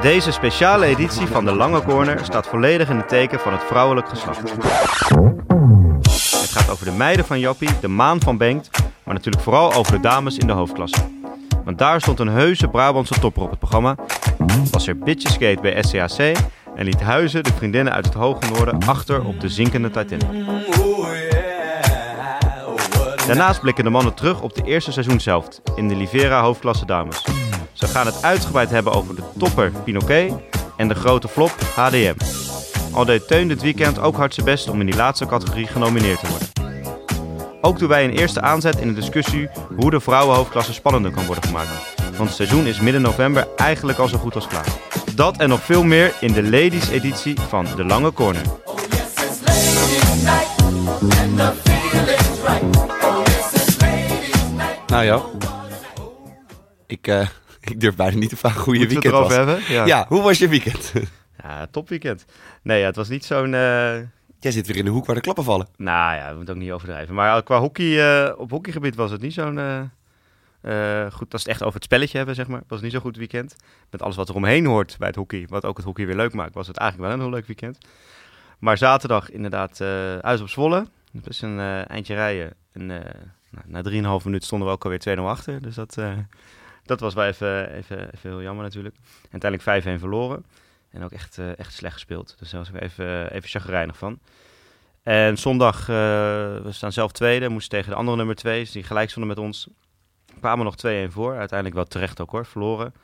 Deze speciale editie van de Lange Corner staat volledig in het teken van het vrouwelijk geslacht. Het gaat over de meiden van Jappie, de maan van Bengt, maar natuurlijk vooral over de dames in de hoofdklasse. Want daar stond een heuse Brabantse topper op het programma. Was er bitcheskate bij SCAC en liet Huizen de vriendinnen uit het hoge noorden achter op de zinkende Titanic. Daarnaast blikken de mannen terug op de eerste seizoenshelft in de Livera hoofdklasse dames. Ze gaan het uitgebreid hebben over de topper Pinoquet en de grote flop HDM. Al deed Teun dit weekend ook hard zijn best om in die laatste categorie genomineerd te worden. Ook doen wij een eerste aanzet in de discussie hoe de vrouwenhoofdklasse spannender kan worden gemaakt. Want het seizoen is midden november eigenlijk al zo goed als klaar. Dat en nog veel meer in de ladies editie van De Lange Corner. Nou ja, ik, eh, ik durf bijna niet te vragen hoe je Moeten we het weekend was. erover hebben? Ja. hoe was je weekend? Ja, topweekend. Nee, ja, het was niet zo'n... eh, Jij zit weer in de hoek waar de klappen vallen. Nou ja, we moeten ook niet overdrijven. Maar qua hockey, eh, op hockeygebied was het niet zo'n... eh, eh, goed, als het echt over het spelletje hebben, zeg maar. Was het niet zo'n goed weekend. Met alles wat er omheen hoort bij het hockey. Wat ook het hockey weer leuk maakt. Was het eigenlijk wel een heel leuk weekend. Maar zaterdag inderdaad uh, uit op Zwolle. Dat is een eh, eindje rijden. En eh, nou, na 3,5 minuten stonden we ook alweer 2-0 achter. Dus dat, eh, dat was wel even, even, even heel jammer natuurlijk. En uiteindelijk 5-1 verloren. En ook echt, eh, echt slecht gespeeld. Dus daar was ik even, even chagrijnig van. En zondag, eh, we staan zelf tweede, moesten tegen de andere nummer 2, die gelijk stonden met ons. Kwamen nog 2-1 voor, uiteindelijk wel terecht ook hoor, verloren.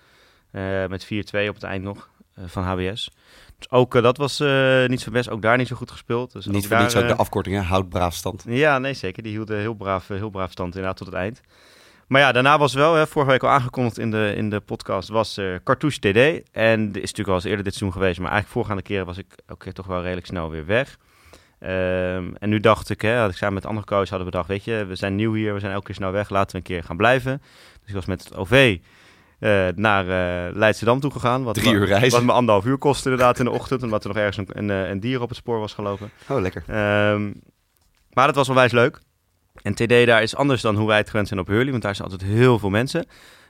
Eh, met 4-2 op het eind nog van HBS. Dus ook dat was niet zo best, ook daar niet zo goed gespeeld. Dus niet voor daar, niets ook de afkorting, hè? Houd braaf stand. ja, nee zeker. Die hielden heel braaf, heel braaf stand inderdaad tot het eind. Maar ja, daarna was wel, hè, vorige week al aangekondigd in de, in de podcast, was Cartouche TD. En is natuurlijk al eens eerder dit seizoen geweest, maar eigenlijk voorgaande keren was ik ook eh, toch wel redelijk snel weer weg. Ehm, en nu dacht ik, hè, had ik samen met andere coaches hadden bedacht, weet je, we zijn nieuw hier, we zijn elke keer snel weg, laten we een keer gaan blijven. Dus ik was met het OV eh, naar eh Leidschendam toe gegaan. Wat Drie uur reizen. Wat me anderhalf uur kostte inderdaad in de ochtend, omdat er nog ergens een, een, eh, een dier op het spoor was gelopen. Oh, lekker. Ehm, maar dat was onwijs leuk. En TD daar is anders dan hoe wij het gewend zijn op Hurley, want daar zijn altijd heel veel mensen.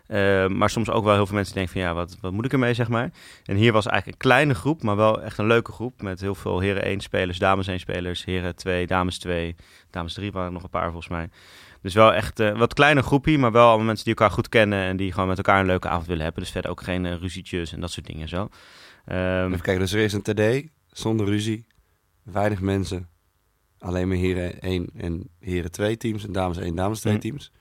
Ehm, maar soms ook wel heel veel mensen die denken van ja, wat, wat moet ik ermee, zeg maar. En hier was eigenlijk een kleine groep, maar wel echt een leuke groep. Met heel veel heren 1 spelers, dames 1 spelers, heren 2, dames 2, dames 3 waren er nog een paar volgens mij. Dus wel echt een wat kleine groepie, maar wel allemaal mensen die elkaar goed kennen en die gewoon met elkaar een leuke avond willen hebben. Dus verder ook geen eh, ruzietjes en dat soort dingen zo. Ehm, Even kijken, dus er is een TD, zonder ruzie, weinig mensen. Alleen maar heren 1 en heren 2 teams en dames 1, dames 2 Hm. teams.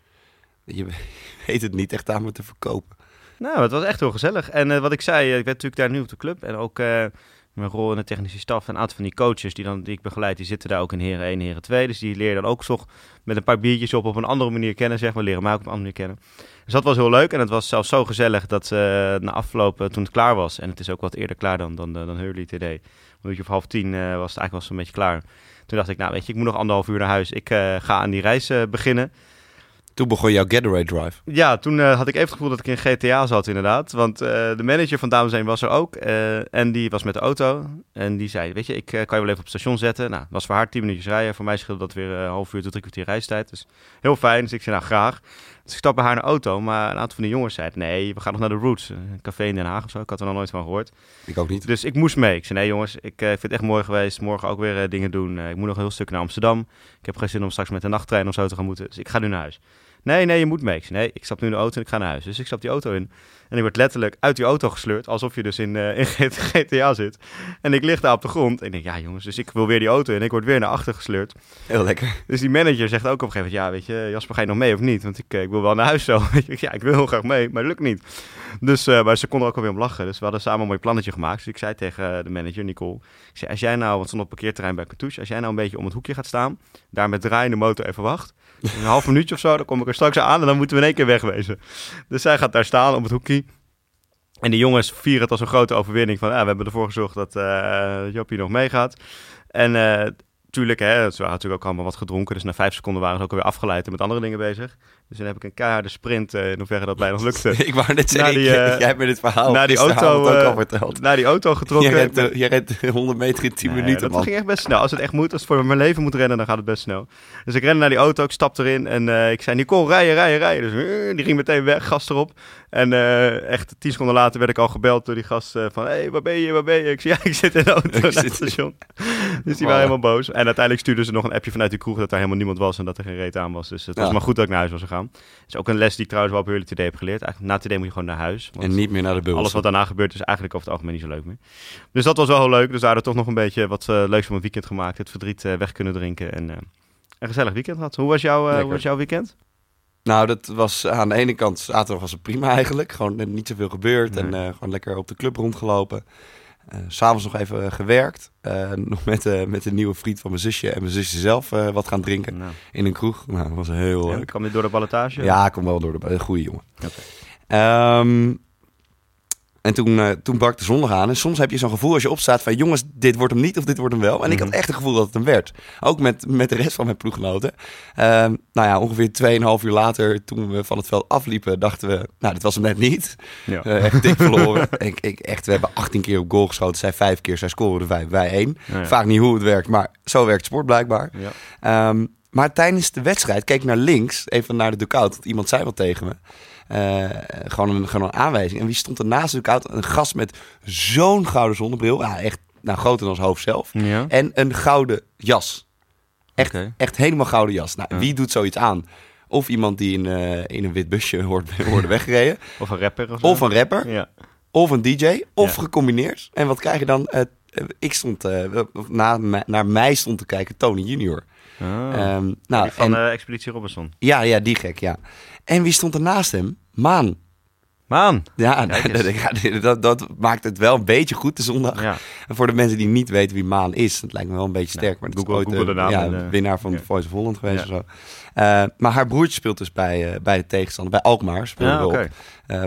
Je weet het niet echt aan me te verkopen. Nou, het was echt heel gezellig. En eh, wat ik zei, eh, ik ben natuurlijk daar nu op de club. En ook eh, mijn rol in de technische staf. En een aantal van die coaches die, dan, die ik begeleid, die zitten daar ook in heren 1, heren 2. Dus die leren dan ook toch met een paar biertjes op op een andere manier kennen, zeg maar. Leren mij ook op een andere manier kennen. Dus dat was heel leuk. En het was zelfs zo gezellig dat na afloop, eh, toen het klaar was. En het is ook wat eerder klaar dan, dan, dan Hurley TD. Een uurtje of half tien was het eigenlijk wel zo'n beetje klaar. Toen dacht ik, nou weet je, ik moet nog anderhalf uur naar huis. Ik eh, ga aan die reis eh, beginnen. Toen begon jouw getaway drive. Ja, toen eh, had ik even het gevoel dat ik in GTA zat inderdaad. Want de manager van Dames 1 was er ook. en die was met de auto. En die zei, weet je, ik kan je wel even op het station zetten. Nou, was voor haar 10 minuutjes rijden. Voor mij scheelde dat weer een half uur tot drie kwartier reistijd. Dus heel fijn. Dus ik zei, nou graag. Dus ik stap bij haar in de auto. Maar een aantal van de jongens zeiden, nee, we gaan nog naar de Roots. Een café in Den Haag of zo. Ik had er nog nooit van gehoord. Ik ook niet. Dus ik moest mee. Ik zei, nee jongens, ik eh, vind het echt mooi geweest. Morgen ook weer eh, dingen doen. Eh, ik moet nog een heel stuk naar Amsterdam. Ik heb geen zin om straks met de nachttrein of zo te gaan moeten. Dus ik ga nu naar huis. Nee, nee, je moet mee. Nee, ik stap nu in de auto en ik ga naar huis. Dus ik stap die auto in. En ik word letterlijk uit die auto gesleurd. Alsof je dus in, eh, in GTA zit. En ik lig daar op de grond. En ik denk, ja jongens, dus ik wil weer die auto in. En ik word weer naar achter gesleurd. Heel lekker. Dus die manager zegt ook op een gegeven moment... Ja, weet je, Jasper, ga je nog mee of niet? Want ik, eh, ik wil wel naar huis zo. Ik, ja, ik wil heel graag mee, maar lukt niet. Dus, eh, maar ze konden er ook alweer om lachen. Dus we hadden samen een mooi plannetje gemaakt. Dus ik zei tegen de manager, Nicole... Ik zei, als jij nou, want we stonden op parkeerterrein bij Cartouche... Als jij nou een beetje om het hoekje gaat staan... Daar met draaiende motor even wacht... Een half minuutje of zo, dan kom ik er straks aan... En dan moeten we in één keer wegwezen. Dus zij gaat daar staan op het hoekje... En die jongens vieren het als een grote overwinning van... Ah, we hebben ervoor gezorgd dat eh Joppie nog meegaat. En eh tuurlijk, hè, ze hadden natuurlijk ook allemaal wat gedronken. Dus na vijf seconden waren ze ook alweer afgeleid en met andere dingen bezig. Dus dan heb ik een keiharde sprint, eh, in hoeverre dat mij nog lukte. ik wou net zeggen, die, eh, jij hebt me dit verhaal naar die auto, ook eh, al verteld. Naar die auto getrokken. Je rent, je rent 100 meter in 10 Nee, minuten, dat man. ging echt best snel. Als het echt moet, als het voor mijn leven moet rennen, dan gaat het best snel. Dus ik rende naar die auto, ik stapte erin en ik zei, Nicole, rijden, rijden, rijden. Dus die ging meteen weg, gas erop. En echt tien seconden later werd ik al gebeld door die gast van... Hé, hey, waar ben je, waar ben je? Ik zei, ja, ik zit in de auto Ik zit- het station. dus die waren helemaal boos. En uiteindelijk stuurden ze nog een appje vanuit die kroeg... dat er helemaal niemand was en dat er geen reet aan was. Dus het was Ja. maar goed dat ik naar huis was gegaan. Dat is ook een les die ik trouwens wel op Hurley Today heb geleerd. Eigenlijk na Today moet je gewoon naar huis. En niet meer naar de bubbel. alles wat daarna gebeurt is eigenlijk over het algemeen niet zo leuk meer. Dus dat was wel heel leuk. Dus daar toch nog een beetje wat eh, leuks van mijn weekend gemaakt. Het verdriet eh, weg kunnen drinken en eh, een gezellig weekend gehad. Hoe was, jouw, hoe was jouw weekend? Nou, dat was aan de ene kant zaterdag was het prima eigenlijk. Gewoon niet zoveel gebeurd en gewoon lekker op de club rondgelopen. Eh, S'avonds nog even eh, gewerkt. Eh, nog met, eh, met een nieuwe vriend van mijn zusje en mijn zusje zelf wat gaan drinken Nou, in een kroeg. Nou, dat was heel ja, leuk. kwam dit door de ballotage? Ja, ik kom wel door de een goede jongen. Oké. Ehm, en toen, eh, toen brak de zondag aan. En soms heb je zo'n gevoel als je opstaat van... jongens, dit wordt hem niet of dit wordt hem wel. En ik had Mhm. echt het gevoel dat het hem werd. Ook met, met de rest van mijn ploeggenoten. Ehm, nou ja, ongeveer 2,5 uur later... toen we van het veld afliepen, dachten we... nou, dit was hem net niet. Ja. Eh, echt dik verloren. ik, ik, echt, we hebben 18 keer op goal geschoten. Zij vijf keer, zij scoren er vijf, wij één. Ja, ja. Vaak niet hoe het werkt, maar zo werkt sport blijkbaar. Ja. Ehm, maar tijdens de wedstrijd keek ik naar links, even naar de dugout. Want iemand zei wat tegen me. Eh, gewoon, een, gewoon een aanwijzing. En wie stond er naast de dugout? Een gast met zo'n gouden zonnebril. Ja, echt nou, groter dan zijn hoofd zelf. Ja. En een gouden jas. Echt, echt helemaal gouden jas. Nou, Ja. wie doet zoiets aan? Of iemand die in, eh, in een wit busje wordt, wordt weggereden. Of een rapper of? Of een rapper. Ja. Of een DJ. Of gecombineerd. En wat krijg je dan? Eh, ik stond, na, naar mij stond te kijken Tony Junior. Ah. Ehm, nou, Die van en, eh, Expeditie Robinson. ja, ja, die gek, ja. En wie stond er naast hem? Maan. Maan! Ja, dat, dat maakt het wel een beetje goed de zondag. Ja. En voor de mensen die niet weten wie Maan is, dat lijkt me wel een beetje sterk. Maar Google- is ooit Google de eh, naam ja, en, eh, winnaar van ja. Voice of Holland geweest of zo. Eh, maar haar broertje speelt dus bij, bij de tegenstander, bij Alkmaar speelde op.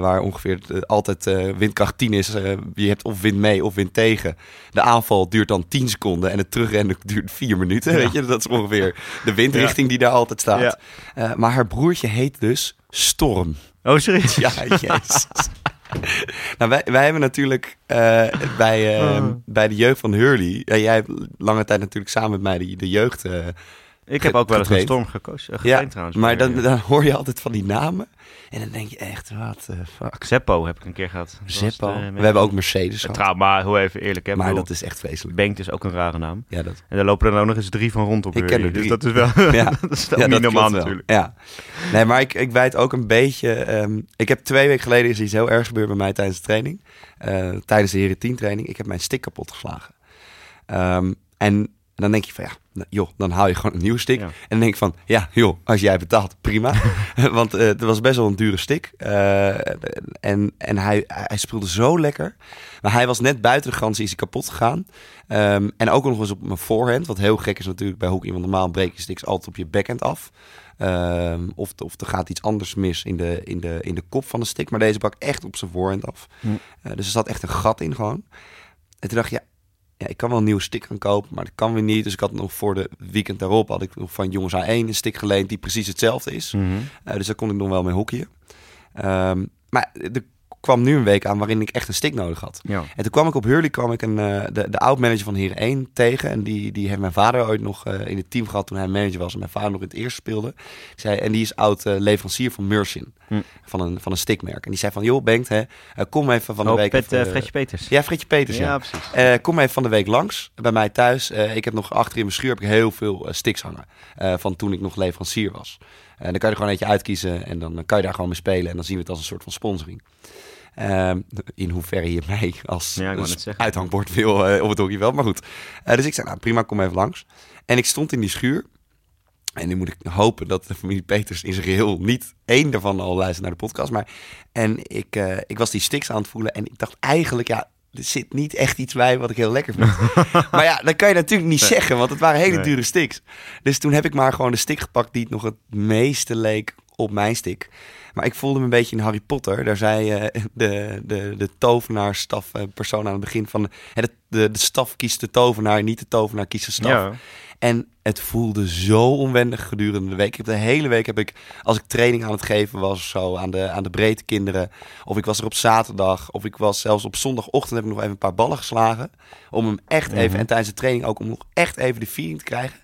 Waar ongeveer altijd windkracht 10 is. Je hebt of wind mee of wind tegen. De aanval duurt dan 10 seconden en het terugrennen duurt 4 minuten. Weet je, dat is ongeveer de windrichting die daar altijd staat. Maar haar broertje heet dus Storm. Oh, serieus? Ja, jezus. nou, wij, wij hebben natuurlijk eh, bij, eh, Oh. bij de jeugd van Hurley... jij hebt lange tijd natuurlijk samen met mij de, de jeugd... eh, Ik heb ook wel eens een storm gekozen. Uh, ja, trouwens. maar dan, dan hoor je altijd van die namen. En dan denk je echt, wat fuck. Zeppo heb ik een keer gehad. Dat Zeppo. de- We hebben ook Mercedes Eh, gehad. Trouw, maar hoe even eerlijk, hè? Maar bedoel, dat is echt vreselijk. Bengt is ook een rare naam. Ja, dat, En daar lopen er ook nog eens drie van rond op Ik ken er Dus dat is wel Ja. dat is ja, niet normaal natuurlijk. Ja. Nee, maar ik, ik wijd ook een beetje... ehm, ik heb twee weken geleden is iets heel ergs gebeurd bij mij tijdens de training. Eh, tijdens de Heren 10 training. Ik heb mijn stick kapot geslagen. Ehm, en dan denk je van ja, nou, joh, dan haal je gewoon een nieuwe stick. Ja. En dan denk ik van ja, joh, als jij betaalt, prima. Want eh, het was best wel een dure stick. Eh, en en hij, hij speelde zo lekker. Maar hij was net buiten de grens, is hij kapot gegaan. Ehm, en ook nog eens op mijn voorhand. Wat heel gek is natuurlijk bij hockey. Want normaal breek je sticks altijd op je backhand af. Ehm, of, of er gaat iets anders mis in de, in, de, in de kop van de stick. Maar deze brak echt op zijn voorhand af. Hm. Eh, dus er zat echt een gat in gewoon. En toen dacht ik, ja, ja, ik kan wel een nieuwe stick gaan kopen, maar dat kan weer niet. Dus ik had nog voor de weekend daarop had ik nog van Jongens A1 een stick geleend die precies hetzelfde is. Mhm. Eh, dus daar kon ik nog wel mee hockeyen. Ehm, maar er kwam nu een week aan waarin ik echt een stick nodig had. Ja. En toen kwam ik op Hurley kwam ik een, eh, de, de oud-manager van Heer 1 tegen. En die, die heeft mijn vader ooit nog eh, in het team gehad toen hij manager was. En mijn vader nog in het eerste speelde. Ik zei, en die is oud-leverancier van Mersin. Hm. Van, een, van een stickmerk. En die zei van, joh Bengt, hè, eh, kom even van de Oh, week... Pet, even, eh, eh, Fredje Peters. Ja, Fredje Peters, ja. ja, precies. Eh, kom even van de week langs bij mij thuis. Eh, ik heb nog achter in mijn schuur heb ik heel veel eh, sticks hangen. eh, van toen ik nog leverancier was. En dan kan je er gewoon eentje uitkiezen. En dan kan je daar gewoon mee spelen. En dan zien we het als een soort van sponsoring. Ehm, in hoeverre je mij als Ja, uithangbord wil eh, op het hockeyveld. Maar goed. Eh, dus ik zei, nou prima, kom even langs. En ik stond in die schuur. En nu moet ik hopen dat de familie Peters in zijn geheel niet één daarvan al luistert naar de podcast. Maar en ik, eh, ik was die sticks aan het voelen. En ik dacht eigenlijk, ja, er zit niet echt iets bij wat ik heel lekker vind. maar ja, dat kan je natuurlijk niet Nee. zeggen, want het waren hele Nee. dure sticks. Dus toen heb ik maar gewoon de stick gepakt die het nog het meeste leek op mijn stick. Maar ik voelde me een beetje in Harry Potter. Daar zei eh, de, de, de tovenaarstaf eh, persoon aan het begin van... de, de, de staf kiest de tovenaar, niet de tovenaar kiest de staf. Ja. En het voelde zo onwendig gedurende de week. Ik heb de hele week heb ik, als ik training aan het geven was, of zo aan de, aan de breedte kinderen. Of ik was er op zaterdag. Of ik was zelfs op zondagochtend heb ik nog even een paar ballen geslagen. Om hem echt even, Mhm. en tijdens de training ook, om nog echt even de feeling te krijgen.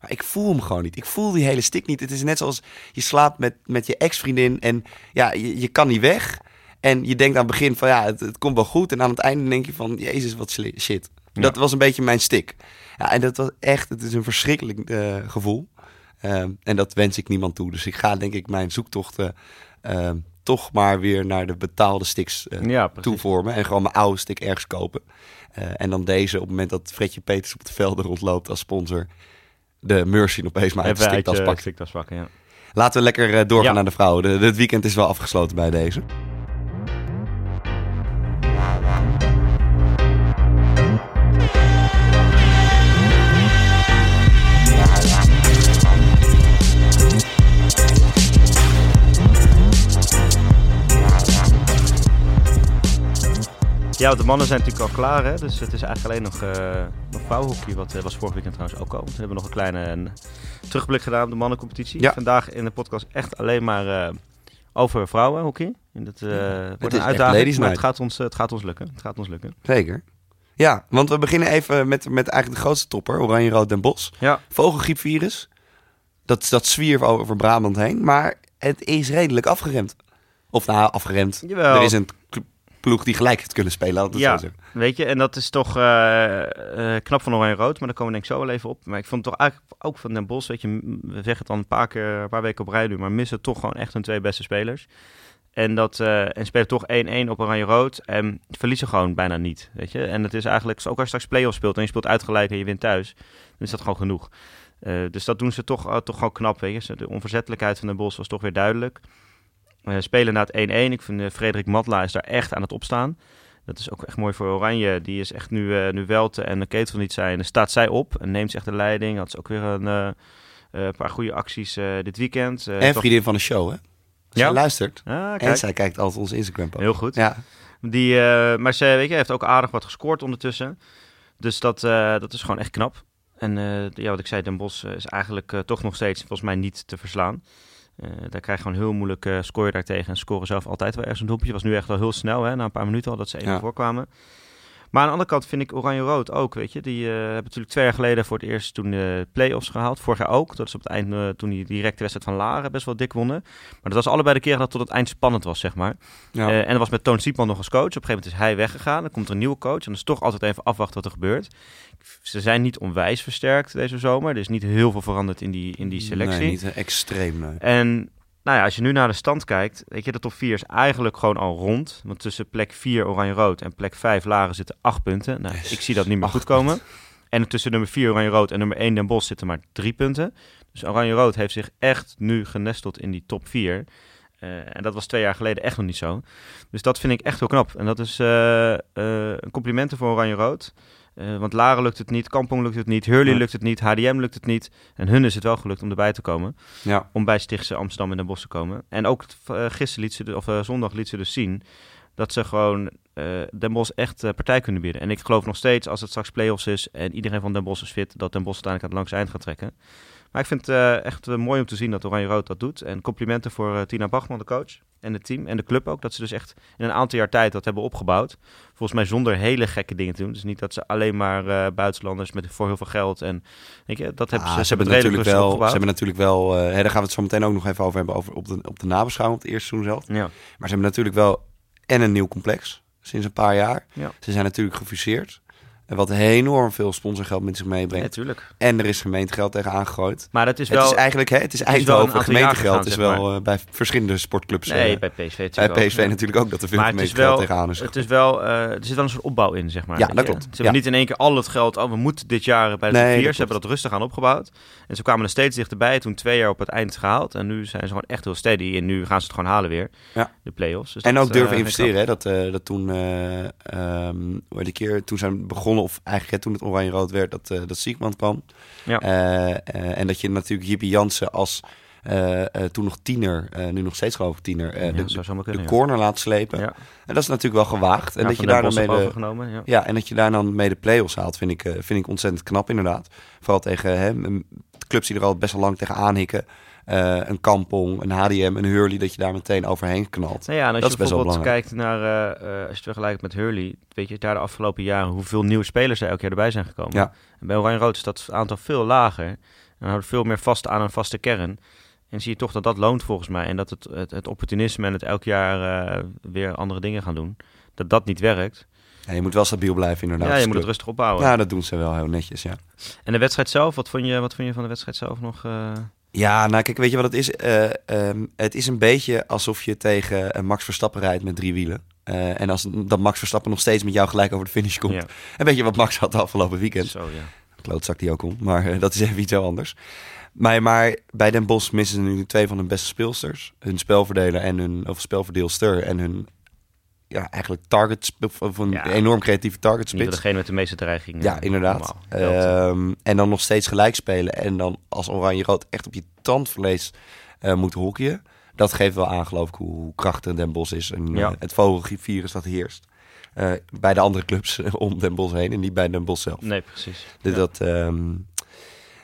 Maar ik voel hem gewoon niet. Ik voel die hele stick niet. Het is net zoals je slaapt met, met je ex-vriendin en ja, je, je kan niet weg. En je denkt aan het begin van ja, het, het komt wel goed. En aan het einde denk je van, jezus, wat shit. Ja. Dat was een beetje mijn stick. Ja, en dat was echt, het is een verschrikkelijk eh, gevoel. Ehm, en dat wens ik niemand toe. Dus ik ga denk ik mijn zoektochten ehm, toch maar weer naar de betaalde sticks eh, Ja, toevormen. En gewoon mijn oude stick ergens kopen. Eh, en dan deze op het moment dat Fredje Peters op de velden rondloopt als sponsor. De Mercy opeens maar uit de stiktas pakken, ja. Laten we lekker eh, doorgaan Ja. naar de vrouwen. De, het weekend is wel afgesloten bij deze. Ja, want de mannen zijn natuurlijk al klaar, hè? dus het is eigenlijk alleen nog, eh nog vrouwenhockey. Wat eh, was vorig weekend trouwens ook al. We hebben nog een kleine terugblik gedaan op de mannencompetitie. Ja. Vandaag in de podcast echt alleen maar eh, over vrouwenhockey. En dat eh, wordt een uitdaging, maar het gaat, ons, het gaat ons lukken. Het gaat ons lukken. Zeker. Ja, want we beginnen even met, met eigenlijk de grootste topper. Oranje-Rood Den Bosch. Ja, Vogelgriepvirus. Dat, dat zwierf over Brabant heen. Maar het is redelijk afgeremd. Of nou, afgeremd. Jawel. Er is een ploeg die gelijk het kunnen spelen. Ja. weet je, en dat is toch eh, eh, knap van Oranje-Rood, maar daar komen we denk ik zo wel even op. Maar ik vond het toch eigenlijk ook van Den Bosch, weet je, we zeggen het dan een paar keer, een paar weken op rij nu, maar missen toch gewoon echt hun twee beste spelers. En, dat, eh, en spelen toch 1-1 op Oranje-Rood en verliezen gewoon bijna niet, weet je. En het is eigenlijk, ook als je straks play-off speelt en je speelt uitgelijk en je wint thuis, dan is dat gewoon genoeg. Dus dat doen ze toch, toch gewoon knap, weet je. De onverzettelijkheid van Den Bosch was toch weer duidelijk. Eh, spelen na het 1-1. Ik vind eh, Frederik Matla is daar echt aan het opstaan. Dat is ook echt mooi voor Oranje. Die is echt nu, eh nu Welte en de Ketel niet zijn. Dan staat zij op en neemt zich de leiding. Had ze ook weer een paar goede acties dit weekend. En toch- vriendin van de show, hè? Zij Ja? luistert. Ah, En zij kijkt altijd onze Instagram post. Heel goed. Ja, Die, maar ze weet je, heeft ook aardig wat gescoord ondertussen. Dus dat, dat is gewoon echt knap. En ja, wat ik zei, Den eh, is eigenlijk toch nog steeds volgens mij niet te verslaan. Eh, daar krijg je gewoon heel moeilijk uh, score je daartegen. En scoren zelf altijd wel ergens een doelpuntje. Was nu echt wel heel snel, hè, na een paar minuten al dat ze Ja. voorkwamen. Maar aan de andere kant vind ik Oranje-Rood ook, weet je. Die eh, hebben natuurlijk twee jaar geleden voor het eerst toen de play-offs gehaald. Vorig jaar ook. Dat is op het eind, eh, toen die directe wedstrijd van Laren best wel dik wonnen. Maar dat was allebei de keer dat tot het eind spannend was, zeg maar. ja. Eh, en dat was met Toon Siepman nog als coach. Op een gegeven moment is hij weggegaan. Dan komt er een nieuwe coach. En dan is toch altijd even afwachten wat er gebeurt. Ze zijn niet onwijs versterkt deze zomer. Er is niet heel veel veranderd in die, in die selectie. Nee, niet extreem. nee. En nou ja, als je nu naar de stand kijkt, weet je, de top 4 is eigenlijk gewoon al rond. Want tussen plek 4 Oranje-Rood en plek 5 Laren zitten 8 punten. Nou, ik zie dat niet meer goed komen. En tussen nummer 4 Oranje-Rood en nummer 1 Den Bosch zitten maar 3 punten. Dus Oranje-Rood heeft zich echt nu genesteld in die top 4. Eh, en dat was twee jaar geleden echt nog niet zo. Dus dat vind ik echt heel knap. En dat is eh, eh, een complimenten voor Oranje-Rood. Eh, want Laren lukt het niet, Kampong lukt het niet, Hurley Ja. lukt het niet, HDM lukt het niet. En hun is het wel gelukt om erbij te komen Ja. om bij Stichtse Amsterdam in Den Bosch te komen. En ook uh, gisteren liet ze, de, of uh, zondag liet ze dus zien dat ze gewoon Den Bosch echt partij kunnen bieden. En ik geloof nog steeds als het straks play-offs is en iedereen van Den Bosch is fit, dat Den Bosch uiteindelijk aan het langs eind gaat trekken. Maar ik vind het uh, echt mooi om te zien dat Oranje Rood dat doet. En complimenten voor uh, Tina Bachman, de coach, en het team en de club ook. Dat ze dus echt in een aantal jaar tijd dat hebben opgebouwd. Volgens mij zonder hele gekke dingen te doen. Dus niet dat ze alleen maar buitenlanders met voor heel veel geld en je, dat hebben Ah, ze, ze, hebben redelijk natuurlijk wel. Ze hebben natuurlijk wel. Hè, daar gaan we het zo meteen ook nog even over hebben over op de op de nabeschouwing op het eerste seizoen zelf. Ja. Maar ze hebben natuurlijk wel en een nieuw complex sinds een paar jaar. Ja. Ze zijn natuurlijk gefuseerd. Wat enorm veel sponsorgeld met zich meebrengt. Natuurlijk. En er is gemeentegeld tegen aangegooid. Maar dat is wel... Het is eigenlijk, hè, het is jaar gemeentegeld. gegaan, is wel uh, bij verschillende sportclubs. Nee, uh, bij PSV bij natuurlijk PSV ook, ja. natuurlijk ook dat er veel Maar gemeentegeld wel, tegenaan is. het is wel, uh, er zit wel een soort opbouw in, zeg maar. Ja, dat klopt. Ze hebben Ja. niet in één keer al het geld, oh, we moeten dit jaar bij de Nee, vier. Ze hebben dat rustig aan opgebouwd. En ze kwamen er steeds dichterbij, toen twee jaar op het eind gehaald. En nu zijn ze gewoon echt heel steady. En nu gaan ze het gewoon halen weer, Ja. de play-offs. Dus en ook durven eh, investeren. Hè? Dat, dat toen, um, die keer, toen zijn begonnen, of eigenlijk hè, toen het oranje-rood werd, dat, uh, dat Siegman kwam. Ja. Uh, en dat je natuurlijk Jippie Jansen als uh, toen nog tiener, nu nog steeds geloof ik tiener, ja, de, kunnen, de ja. corner laat slepen. Ja. En dat is natuurlijk wel gewaagd. En dat je daar dan mee de, ja. en dat je daar dan mee de play-offs haalt, vind ik, vind ik ontzettend knap inderdaad. Vooral tegen hè, clubs die er al best wel lang tegen aanhikken. Uh, een Kampong, een HDM, een Hurley, dat je daar meteen overheen knalt. Nou ja, en als dat je bijvoorbeeld kijkt naar, uh, als je het vergelijkt met Hurley, weet je daar de afgelopen jaren hoeveel nieuwe spelers er elk jaar erbij zijn gekomen. Ja. En bij Oranje Rood is dat aantal veel lager. En houden veel meer vast aan een vaste kern. En zie je toch dat dat loont volgens mij. En dat het, het, het opportunisme en het elk jaar eh, weer andere dingen gaan doen, dat dat niet werkt. Ja, je moet wel stabiel blijven inderdaad. ja, je moet het rustig opbouwen. Ja, dat doen ze wel heel netjes, ja. En de wedstrijd zelf, wat vond je, wat vond je van de wedstrijd zelf nog? eh? Ja, nou kijk, weet je wat het is? Eh, ehm, het is een beetje alsof je tegen eh, Max Verstappen rijdt met drie wielen. Eh, en als dat Max Verstappen nog steeds met jou gelijk over de finish komt. Ja. En weet je wat Max had afgelopen weekend? Zo, ja. Klootzak die ook om. Maar dat is even iets heel anders. Maar, maar bij Den Bosch missen ze nu twee van hun beste speelsters. Hun spelverdeler en hun of spelverdeelster en hun ja, eigenlijk target sp- of een Ja. enorm creatieve target Niet spits. degene met de meeste dreiging. Ja, eh, inderdaad. Ehm, en dan nog steeds gelijk spelen. En dan als oranje-rood echt op je tandvlees eh moet hockeyen. Dat geeft wel aan, geloof ik, hoe, krachtig Den Bosch is. En Ja. eh, het vogelvirus dat heerst. Eh, bij de andere clubs om Den Bosch heen en niet bij Den Bosch zelf. Nee, precies. Dus Ja. dat, ehm,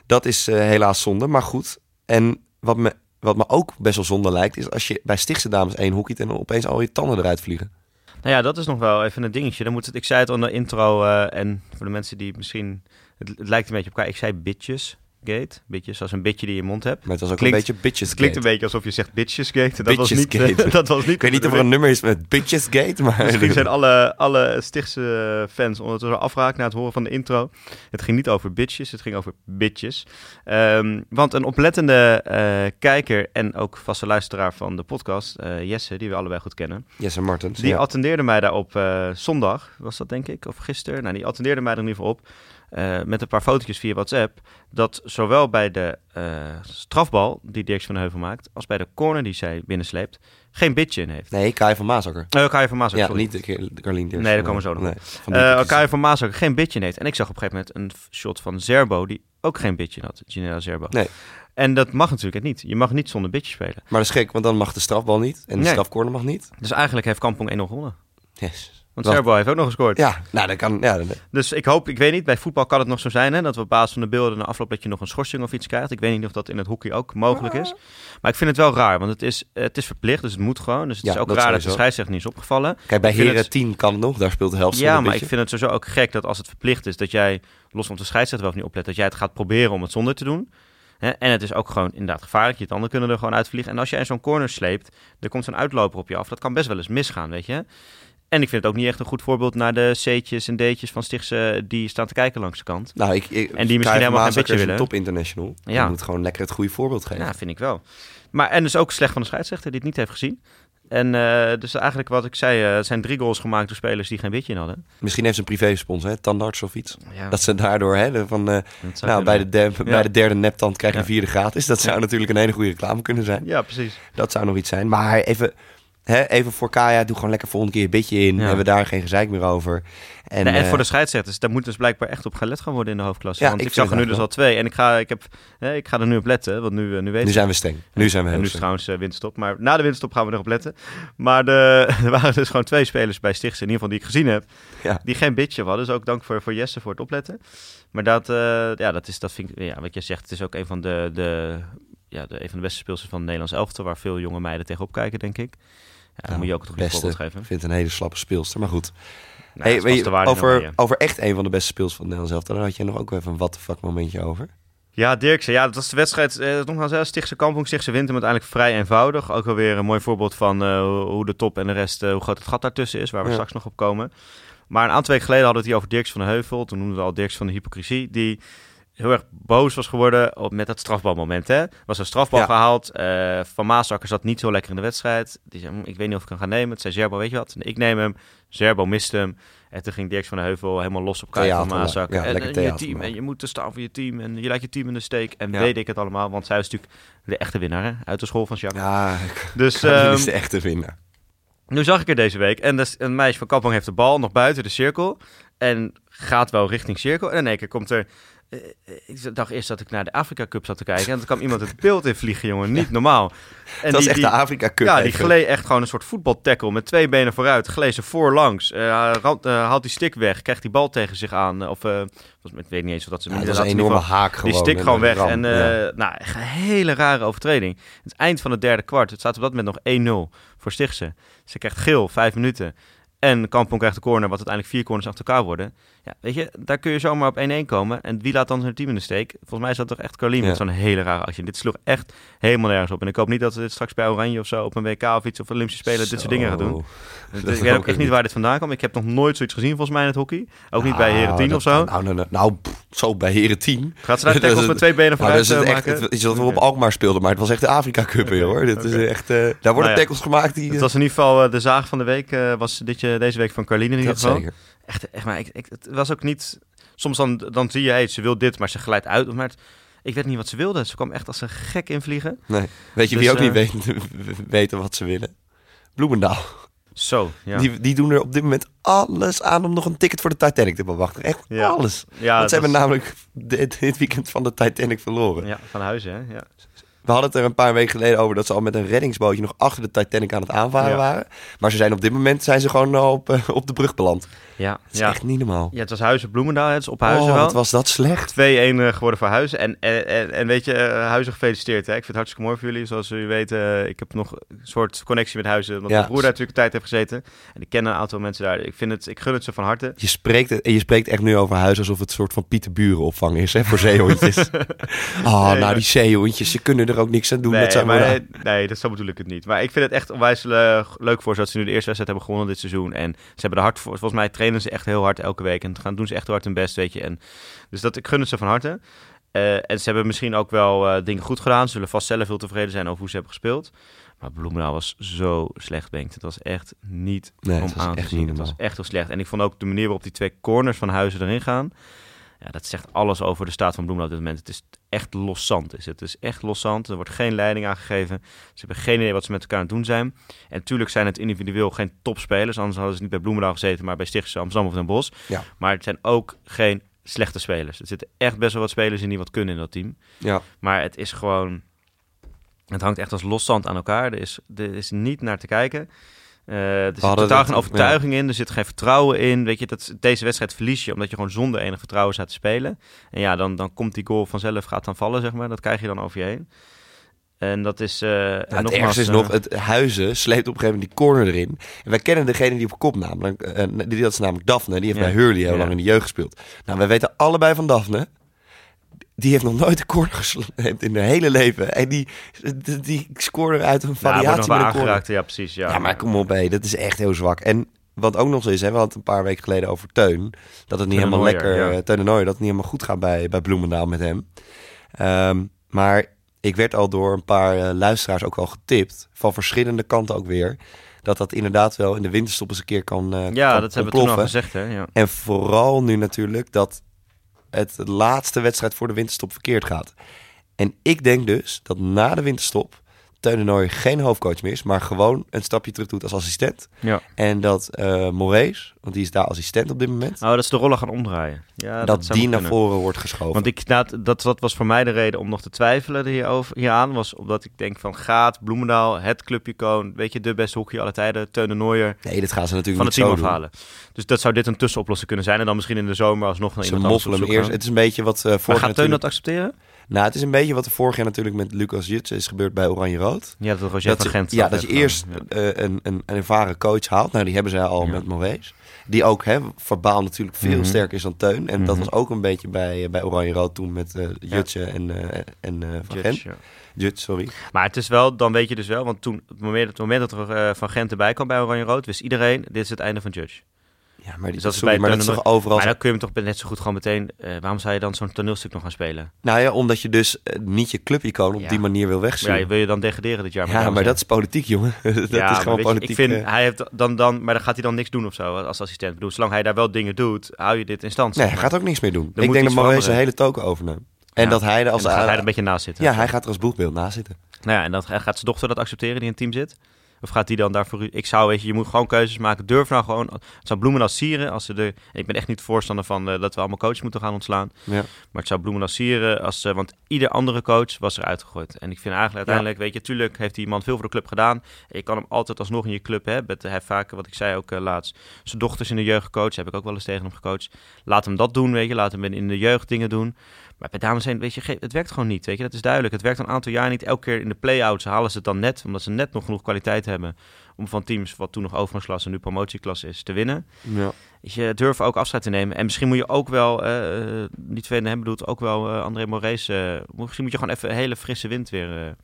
dat is eh, helaas zonde, maar goed. En wat me, wat me ook best wel zonde lijkt, is als je bij Stichtse Dames één hockeyt en dan opeens al je tanden eruit vliegen. Nou ja, dat is nog wel even een dingetje. Dan moet het, ik zei het de intro eh, en voor de mensen die misschien... Het, het lijkt een beetje op elkaar. Ik zei bitches gate. Bitches als een bitje die je mond hebt. Maar het was ook Klinkt- een beetje bitches Het klinkt een beetje alsof je zegt bitches gate. Dat was niet... gate. dat was niet Ik weet niet of er een nummer is met bitches gate, maar... Misschien zijn alle, alle Stichtse fans ondertussen afgehaakt na het horen van de intro. Het ging niet over bitches, het ging over bitches. Ehm, want een oplettende eh, kijker en ook vaste luisteraar van de podcast, eh, Jesse, die we allebei goed kennen, Jesse Martens. die ja. attendeerde mij daar op eh, zondag, was dat denk ik, of gisteren. Nou, die attendeerde mij er in ieder geval op, eh, met een paar fotootjes via WhatsApp, dat zowel bij de eh, strafbal die Dirks van de Heuvel maakt, als bij de corner die zij binnensleept, geen bitje in heeft. Nee, Kai van Maasakker. Uh, Kai van Maas ook, Ja, sorry. niet de de Carlien Dirks. Nee, daar komen we zo nog Nee, van hoekjes. Kai van Maas ook geen bitje in heeft. En ik zag op een gegeven moment een shot van Zerbo die ook geen bitje had. Ginella Zerbo. Nee. En dat mag natuurlijk niet. Je mag niet zonder bitje spelen. Maar dat is gek, want dan mag de strafbal niet. En de Nee. strafcorner mag niet. Dus eigenlijk heeft Kampong 1-0 gewonnen. Yes. Want Wacht. Zerbo heeft ook nog gescoord. Ja, nou, dat kan... Ja, Dus ik hoop, ik weet niet, bij voetbal kan het nog zo zijn hè, dat we op basis van de beelden na afloop dat je nog een schorsing of iets krijgt. Ik weet niet of dat in het hockey ook mogelijk is. Maar ik vind het wel raar, want het is, het is verplicht, dus het moet gewoon. Dus het Ja, is ook dat raar dat de scheidsrechter niet is opgevallen. Kijk, bij Heren het- 10 kan het nog. Daar speelt de helft Ja, maar ik vind het sowieso ook gek dat als het verplicht is dat jij, los van de scheidsrechter wel of niet oplet, dat jij het gaat proberen om het zonder te doen. Hè? En het is ook gewoon inderdaad gevaarlijk. Je tanden kunnen er gewoon uitvliegen. En als jij in zo'n corner sleept, er komt zo'n uitloper op je af. Dat kan best wel eens misgaan, weet je. En ik vind het ook niet echt een goed voorbeeld naar de C'tjes en D'tjes van Stichtse die staan te kijken langs de kant. Nou, ik, ik, die misschien helemaal geen een willen. top international. Ja. Je moet gewoon lekker het goede voorbeeld geven. Ja, vind ik wel. Maar en dus ook slecht van de scheidsrechter die het niet heeft gezien. En eh, dus eigenlijk wat ik zei, het zijn drie goals gemaakt door spelers die geen bitje in hadden. Misschien heeft ze een privé-sponsor, hè? tandarts of iets. Ja, Dat ze daardoor, hè, van, zou nou, bij de, bij de derde neptand krijg je Ja. een vierde gratis. Dat zou natuurlijk een hele goede reclame kunnen zijn. Ja, precies. Dat zou nog iets zijn. Maar even, even voor Kaya, doe gewoon lekker volgende keer een beetje in. Ja. Hebben we daar geen gezeik meer over. En, en eh, voor de scheidsrechters, daar moet dus blijkbaar echt op gelet gaan worden in de hoofdklasse. Ja, want ik zag er nu dus al twee. En ik ga, ik, heb, hè, ik ga er nu op letten, want nu, eh, nu weet nu zijn we streng. Nu zijn we heel nu is trouwens winterstop. Maar na de winterstop gaan we erop letten. Maar de, er waren dus gewoon twee spelers bij Stichtse, in ieder geval die ik gezien heb, Ja. die geen bitje hadden. Dus ook dank voor, voor Jesse voor het opletten. Maar dat, ja, dat is, dat vind ik, ja, wat je zegt, het is ook een van de, de, ja, de, een van de beste speelsters van het Nederlands elftal, waar veel jonge meiden tegenop kijken, denk ik. Ja, dan moet je ook het goede beste. voorbeeld geven. Ik vind het een hele slappe speelster, maar goed. Nou, hey, weet je, over, over echt een van de beste speels van het Nederlands elftal, daar had je nog ook even een what the fuck momentje over. Ja, Dirkse. Ja, dat was de wedstrijd. Eh, nogmaals, Stichtse Kampong, Stichtse wint hem uiteindelijk vrij eenvoudig. Ook alweer een mooi voorbeeld van eh, hoe de top en de rest, eh, hoe groot het gat daartussen is, waar we Ja. straks nog op komen. Maar een aantal weken geleden hadden we het hier over Dirks van de Heuvel. Toen noemden we al Dirks van de hypocrisie, die heel erg boos was geworden op, met dat strafbalmoment. Hè? Was een strafbal Ja. gehaald. eh, van Maasakker zat niet zo lekker in de wedstrijd. Die zei, "Hm, ik weet niet of ik hem ga nemen. Het zei Zerbo, weet je wat? Ik neem hem. Zerbo miste hem. En toen ging Dirks van de Heuvel helemaal los op Kai van Maasakker. ja, en, lekker en je team, en je moet te staan voor je team. En je laat je team in de steek. En Ja. weet ik het allemaal. Want zij is natuurlijk de echte winnaar hè? uit de school van Jacques. Ja, Dus dat ehm, is de echte winnaar. nu zag ik er deze week. En dus een meisje van Kampong heeft de bal nog buiten de cirkel. En gaat wel richting cirkel. En in één keer komt er... eh, eh, Ik dacht eerst dat ik naar de Afrika Cup zat te kijken. En toen kwam iemand het beeld in vliegen, jongen. Niet normaal. En dat is echt die- de Afrika Cup. ja, die gleed echt gewoon een soort voetbaltackle met twee benen vooruit. Gleed ze voorlangs. Eh, haalt, haalt die stick weg. Krijgt die bal tegen zich aan. Of, mij, ik weet niet eens of dat ze... Ja, dat was een enorme haak gewoon. die stick gewoon weg. ram, En ja. nou, echt een hele rare overtreding. Het eind van het derde kwart. Het staat op dat moment nog 1-0 voor Stichtse. Ze krijgt geel, vijf minuten. En Kampong krijgt de corner, wat uiteindelijk vier corners achter elkaar worden. Ja, weet je, daar kun je zomaar op 1-1 komen. En wie laat dan zijn team in de steek? Volgens mij is dat toch echt Carlien Ja. met zo'n hele rare actie. Dit sloeg echt helemaal nergens op. En ik hoop niet dat ze dit straks bij Oranje of zo op een WK of iets of Olympische Spelen dit soort dingen gaan doen. Dat ik weet ook echt niet waar dit vandaan komt. Ik heb nog nooit zoiets gezien volgens mij in het hockey. Ook niet bij Nou, Heren 10 dat- of zo. Nou, nou, nou, nou pff, zo bij Heren 10. Gaat ze daar tackles is- met twee benen Nou, dat vooruit is het eh, echt, maken? is dat we op Alkmaar speelden, maar het was echt de Afrika Cup weer hoor. Dit is echt, eh, daar worden ja. tackles gemaakt die... Het eh, was in ieder geval eh, de zaag van de week. eh, was dit, deze week van Carline in ieder geval. zeker. Echt, echt maar ik, ik, het was ook niet... Soms dan, dan zie je, hey, ze wil dit, maar ze glijdt uit. Maar het- ik weet niet wat ze wilde. Ze kwam echt als een gek invliegen. Nee. Weet je Dus, wie ook niet eh, weet, weten wat ze willen? Bloemendaal. Zo, ja. Die, die doen er op dit moment alles aan om nog een ticket voor de Titanic te bewachten. Echt Ja. alles. ja, Want ze hebben namelijk dit, dit weekend van de Titanic verloren. Ja, van huizen, hè? Ja. We hadden het er een paar weken geleden over dat ze al met een reddingsbootje nog achter de Titanic aan het aanvaren Ja. waren. Maar ze zijn op dit moment zijn ze gewoon al op, eh, op de brug beland. Ja, Dat is ja. echt niet normaal. ja, het was Huizen Bloemendaal, het is op Huizen oh, wel. wat was dat slecht. 2-1 eh, geworden voor Huizen. En, en, en, weet je, eh, Huizen gefeliciteerd. Hè? Ik vind het hartstikke mooi voor jullie. Zoals jullie weten, eh, ik heb nog een soort connectie met Huizen. Omdat Ja. mijn broer daar natuurlijk een tijd heeft gezeten. En ik ken een aantal mensen daar. Ik, vind het, ik gun het ze van harte. Je spreekt, het, je spreekt echt nu over huis alsof het een soort van Pieter Buren opvang is hè, voor zeehondjes. oh, Nee, nou die zeehondjes, ze kunnen er ook niks aan doen. nee, dat maar, nee, nee, dat zo bedoel ik het niet. Maar ik vind het echt onwijs leuk voor ze dat ze nu de eerste wedstrijd hebben gewonnen dit seizoen. En ze hebben er hard voor. Volgens mij trainen ze echt heel hard elke week. En gaan doen ze echt hard hun best, weet je. En, dus dat, ik gun het ze van harte. Eh, en ze hebben misschien ook wel eh, dingen goed gedaan. Ze zullen vast zelf heel tevreden zijn over hoe ze hebben gespeeld. Maar Bloemendaal was zo slecht, Bengt. Het was echt niet Nee, om aan te zien. Het was echt heel slecht. En ik vond ook de manier waarop die twee corners van Huizen erin gaan. Ja, dat zegt alles over de staat van Bloemendaal op dit moment. Het is echt loszand. Is het. het is echt loszand. Er wordt geen leiding aangegeven. Ze hebben geen idee wat ze met elkaar aan het doen zijn. En natuurlijk zijn het individueel geen topspelers. Anders hadden ze niet bij Bloemendaal gezeten, maar bij Stichtse Amsterdam of Den Bosch. Ja. Maar het zijn ook geen slechte spelers. Er zitten echt best wel wat spelers in die wat kunnen in dat team. Ja. Maar het is gewoon... Het hangt echt als loszand aan elkaar. Er is, er is niet naar te kijken. Eh, er zit totaal geen overtuiging in. Er zit geen vertrouwen in. Weet je, dat, deze wedstrijd verlies je omdat je gewoon zonder enig vertrouwen staat te spelen. En ja, dan, dan komt die goal vanzelf, gaat dan vallen, zeg maar. Dat krijg je dan over je heen. En dat is... eh en het nogmaals, ergste is eh, nog, het Huizen sleept op een gegeven moment die corner erin. En wij kennen degene die op kop namelijk, die, dat is namelijk Daphne, die heeft Ja. bij Hurley heel Ja. lang in de jeugd gespeeld. Nou, wij weten allebei van Daphne, die heeft nog nooit een corner gesleept in haar hele leven. En die, die, die scoorde uit een variatie met een corner. Ja, precies. Ja, Ja, maar kom op, hé, dat is echt heel zwak. En wat ook nog zo is, hè, we hadden het een paar weken geleden over Teun. Dat het niet Teun helemaal lekker, ja. eh, Teun de Nooijer, dat het niet helemaal goed gaat bij, bij Bloemendaal met hem. Ehm, maar ik werd al door een paar eh, luisteraars ook wel getipt, van verschillende kanten ook weer, dat dat inderdaad wel in de winterstop eens een keer kan eh ja kan dat hebben we toen al gezegd. Hè? Ja. En vooral nu natuurlijk dat het laatste wedstrijd voor de winterstop verkeerd gaat. En ik denk dus dat na de winterstop Teun de Nooijer geen hoofdcoach meer is, maar gewoon een stapje terug doet als assistent. Ja. En dat eh Moraes, want die is daar assistent op dit moment, Oh, dat ze de rollen gaan omdraaien. Ja, dat, zou die naar kunnen. voren wordt geschoven. Want ik, nou, dat, dat was voor mij de reden om nog te twijfelen hierover, hieraan. Was omdat ik denk van gaat Bloemendaal, het clubicoon, weet je, de beste hockey aller tijden, Teun de Nooijer, nee, dat gaan ze natuurlijk van het team afhalen. Dus dat zou dit een tussenoplossing kunnen zijn. En dan misschien in de zomer alsnog naar Ze iemand anders moffelen hem eerst. Het is een beetje wat eh Maar vorig jaar gaat Teun dat accepteren? Nou, het is een beetje wat er vorig jaar natuurlijk met Lucas Jutsen is gebeurd bij Oranje-Rood. Ja, dat Roger Dat van Gent ja, dat je eerst ja. een, een, een ervaren coach haalt. Nou, die hebben zij al Ja. met Moraes. Die ook hè, verbaal natuurlijk veel Mhm. sterker is dan Teun. En dat Mhm. was ook een beetje bij, eh, bij Oranje-Rood toen met Jutsen en, eh en Van Gent. Jut, sorry. Maar het is wel, dan weet je dus wel, want toen, het moment, het moment dat er Van Gent erbij kwam bij Oranje Rood, wist iedereen, dit is het einde van Judge. Ja, maar, die, Dus dat is bij maar dat is toch overal... Maar dan kun je hem toch net zo goed gewoon meteen, eh, waarom zou je dan zo'n toneelstuk nog gaan spelen? Nou ja, omdat je dus eh, niet je clubicoon op Ja. die manier wil Ja, wegsturen. wil je dan degraderen dit jaar? Ja, maar dat is politiek, jongen. dat Ja, is gewoon je, politiek. Ik vind, eh. hij heeft dan, dan, maar dan gaat hij dan niks doen of zo als assistent. Ik bedoel, zolang hij daar wel dingen doet, hou je dit in stand. Nee, hij gaat ook niks meer doen. ik denk dat veranderen. zijn hele token overneemt. En Ja. dat hij er als... gaat hij er een beetje naast zitten. ja, hij gaat er als boegbeeld naast zitten. Nou ja, en dan gaat zijn dochter dat accepteren die in het team zit? Of gaat die dan daarvoor... Ik zou, weet je, je moet gewoon keuzes maken. Durf nou gewoon... Het zou Bloemendaal sieren als ze de... Ik ben echt niet voorstander van eh, dat we allemaal coaches moeten gaan ontslaan. Ja. Maar het zou Bloemendaal sieren als... ze want ieder andere coach was er uitgegooid. En ik vind eigenlijk uiteindelijk, weet je... Tuurlijk heeft die man veel voor de club gedaan. En je kan hem altijd alsnog in je club hebben. Hij heeft vaak, wat ik zei ook eh, laatst... Zijn dochters in de jeugd gecoacht. Heb ik ook wel eens tegen hem gecoacht. Laat hem dat doen, weet je. Laat hem in de jeugd dingen doen. Maar bij dames heen, weet je, het werkt gewoon niet. Weet je, dat is duidelijk. Het werkt een aantal jaar niet. Elke keer in de play-outs halen ze het dan net, omdat ze net nog genoeg kwaliteit hebben om van teams wat toen nog overgangsklasse en nu promotieklasse is te winnen. Ja. Weet je, durven ook afscheid te nemen. En misschien moet je ook wel, eh, niet veel hem bedoelt, ook wel eh, André Moraes. misschien moet je gewoon even een hele frisse wind weer,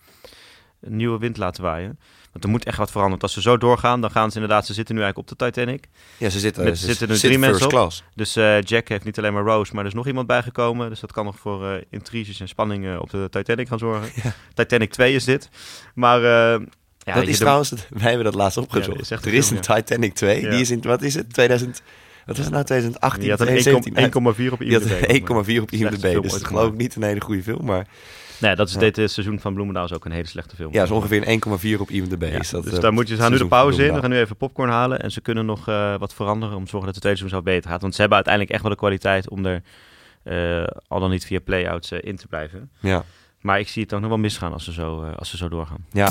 een nieuwe wind laten waaien. Want er moet echt wat veranderen. Want als ze zo doorgaan, dan gaan ze inderdaad, ze zitten nu eigenlijk op de Titanic. ja, ze zitten, Met- ze zitten er zitten drie mensen first op? class. Dus eh, Jack heeft niet alleen maar Rose, maar er is nog iemand bijgekomen. Dus dat kan nog voor eh, intriges en spanning op de Titanic gaan zorgen. Ja. Titanic 2 is dit. Maar eh, ja, dat is trouwens, het- wij hebben dat laatst Ja, opgezocht. echt er is een Titanic 2, Ja. die is in, wat is het, 2000, wat was het nou, 2018, die had een 2017? 1,4 op IMDb. een 1,4 op IMDb, dus dat geloof ik niet een hele goede film, maar Nee, dat is Ja. dit eh, seizoen van Bloemendaal is ook een hele slechte film. ja, is ongeveer een 1,4 op IMDb. Ja, is dat, dus eh, daar moet je, ze gaan nu de pauze in. We gaan nu even popcorn halen. En ze kunnen nog eh, wat veranderen om te zorgen dat de tweede seizoen zelf beter gaat. Want ze hebben uiteindelijk echt wel de kwaliteit om er al dan niet via play-outs in te blijven. Ja, Maar ik zie het ook nog wel misgaan als ze zo, als ze zo doorgaan. ja.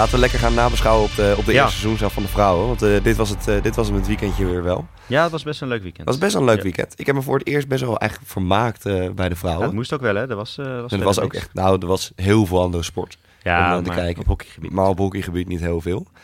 Laten we lekker gaan nabeschouwen op de, op de Ja. eerste seizoen zelf van de vrouwen. Want eh, dit, was het, eh, dit was het weekendje weer wel. Ja, het was best een leuk weekend. Het was best een leuk Ja. weekend. Ik heb me voor het eerst best wel eigenlijk vermaakt eh, bij de vrouwen. het moest ook wel, hè? Er was, was er was ook echt, nou, er was heel veel andere sport. om ja, naar te kijken. op hockeygebied. Maar op hockeygebied niet heel veel. Hé,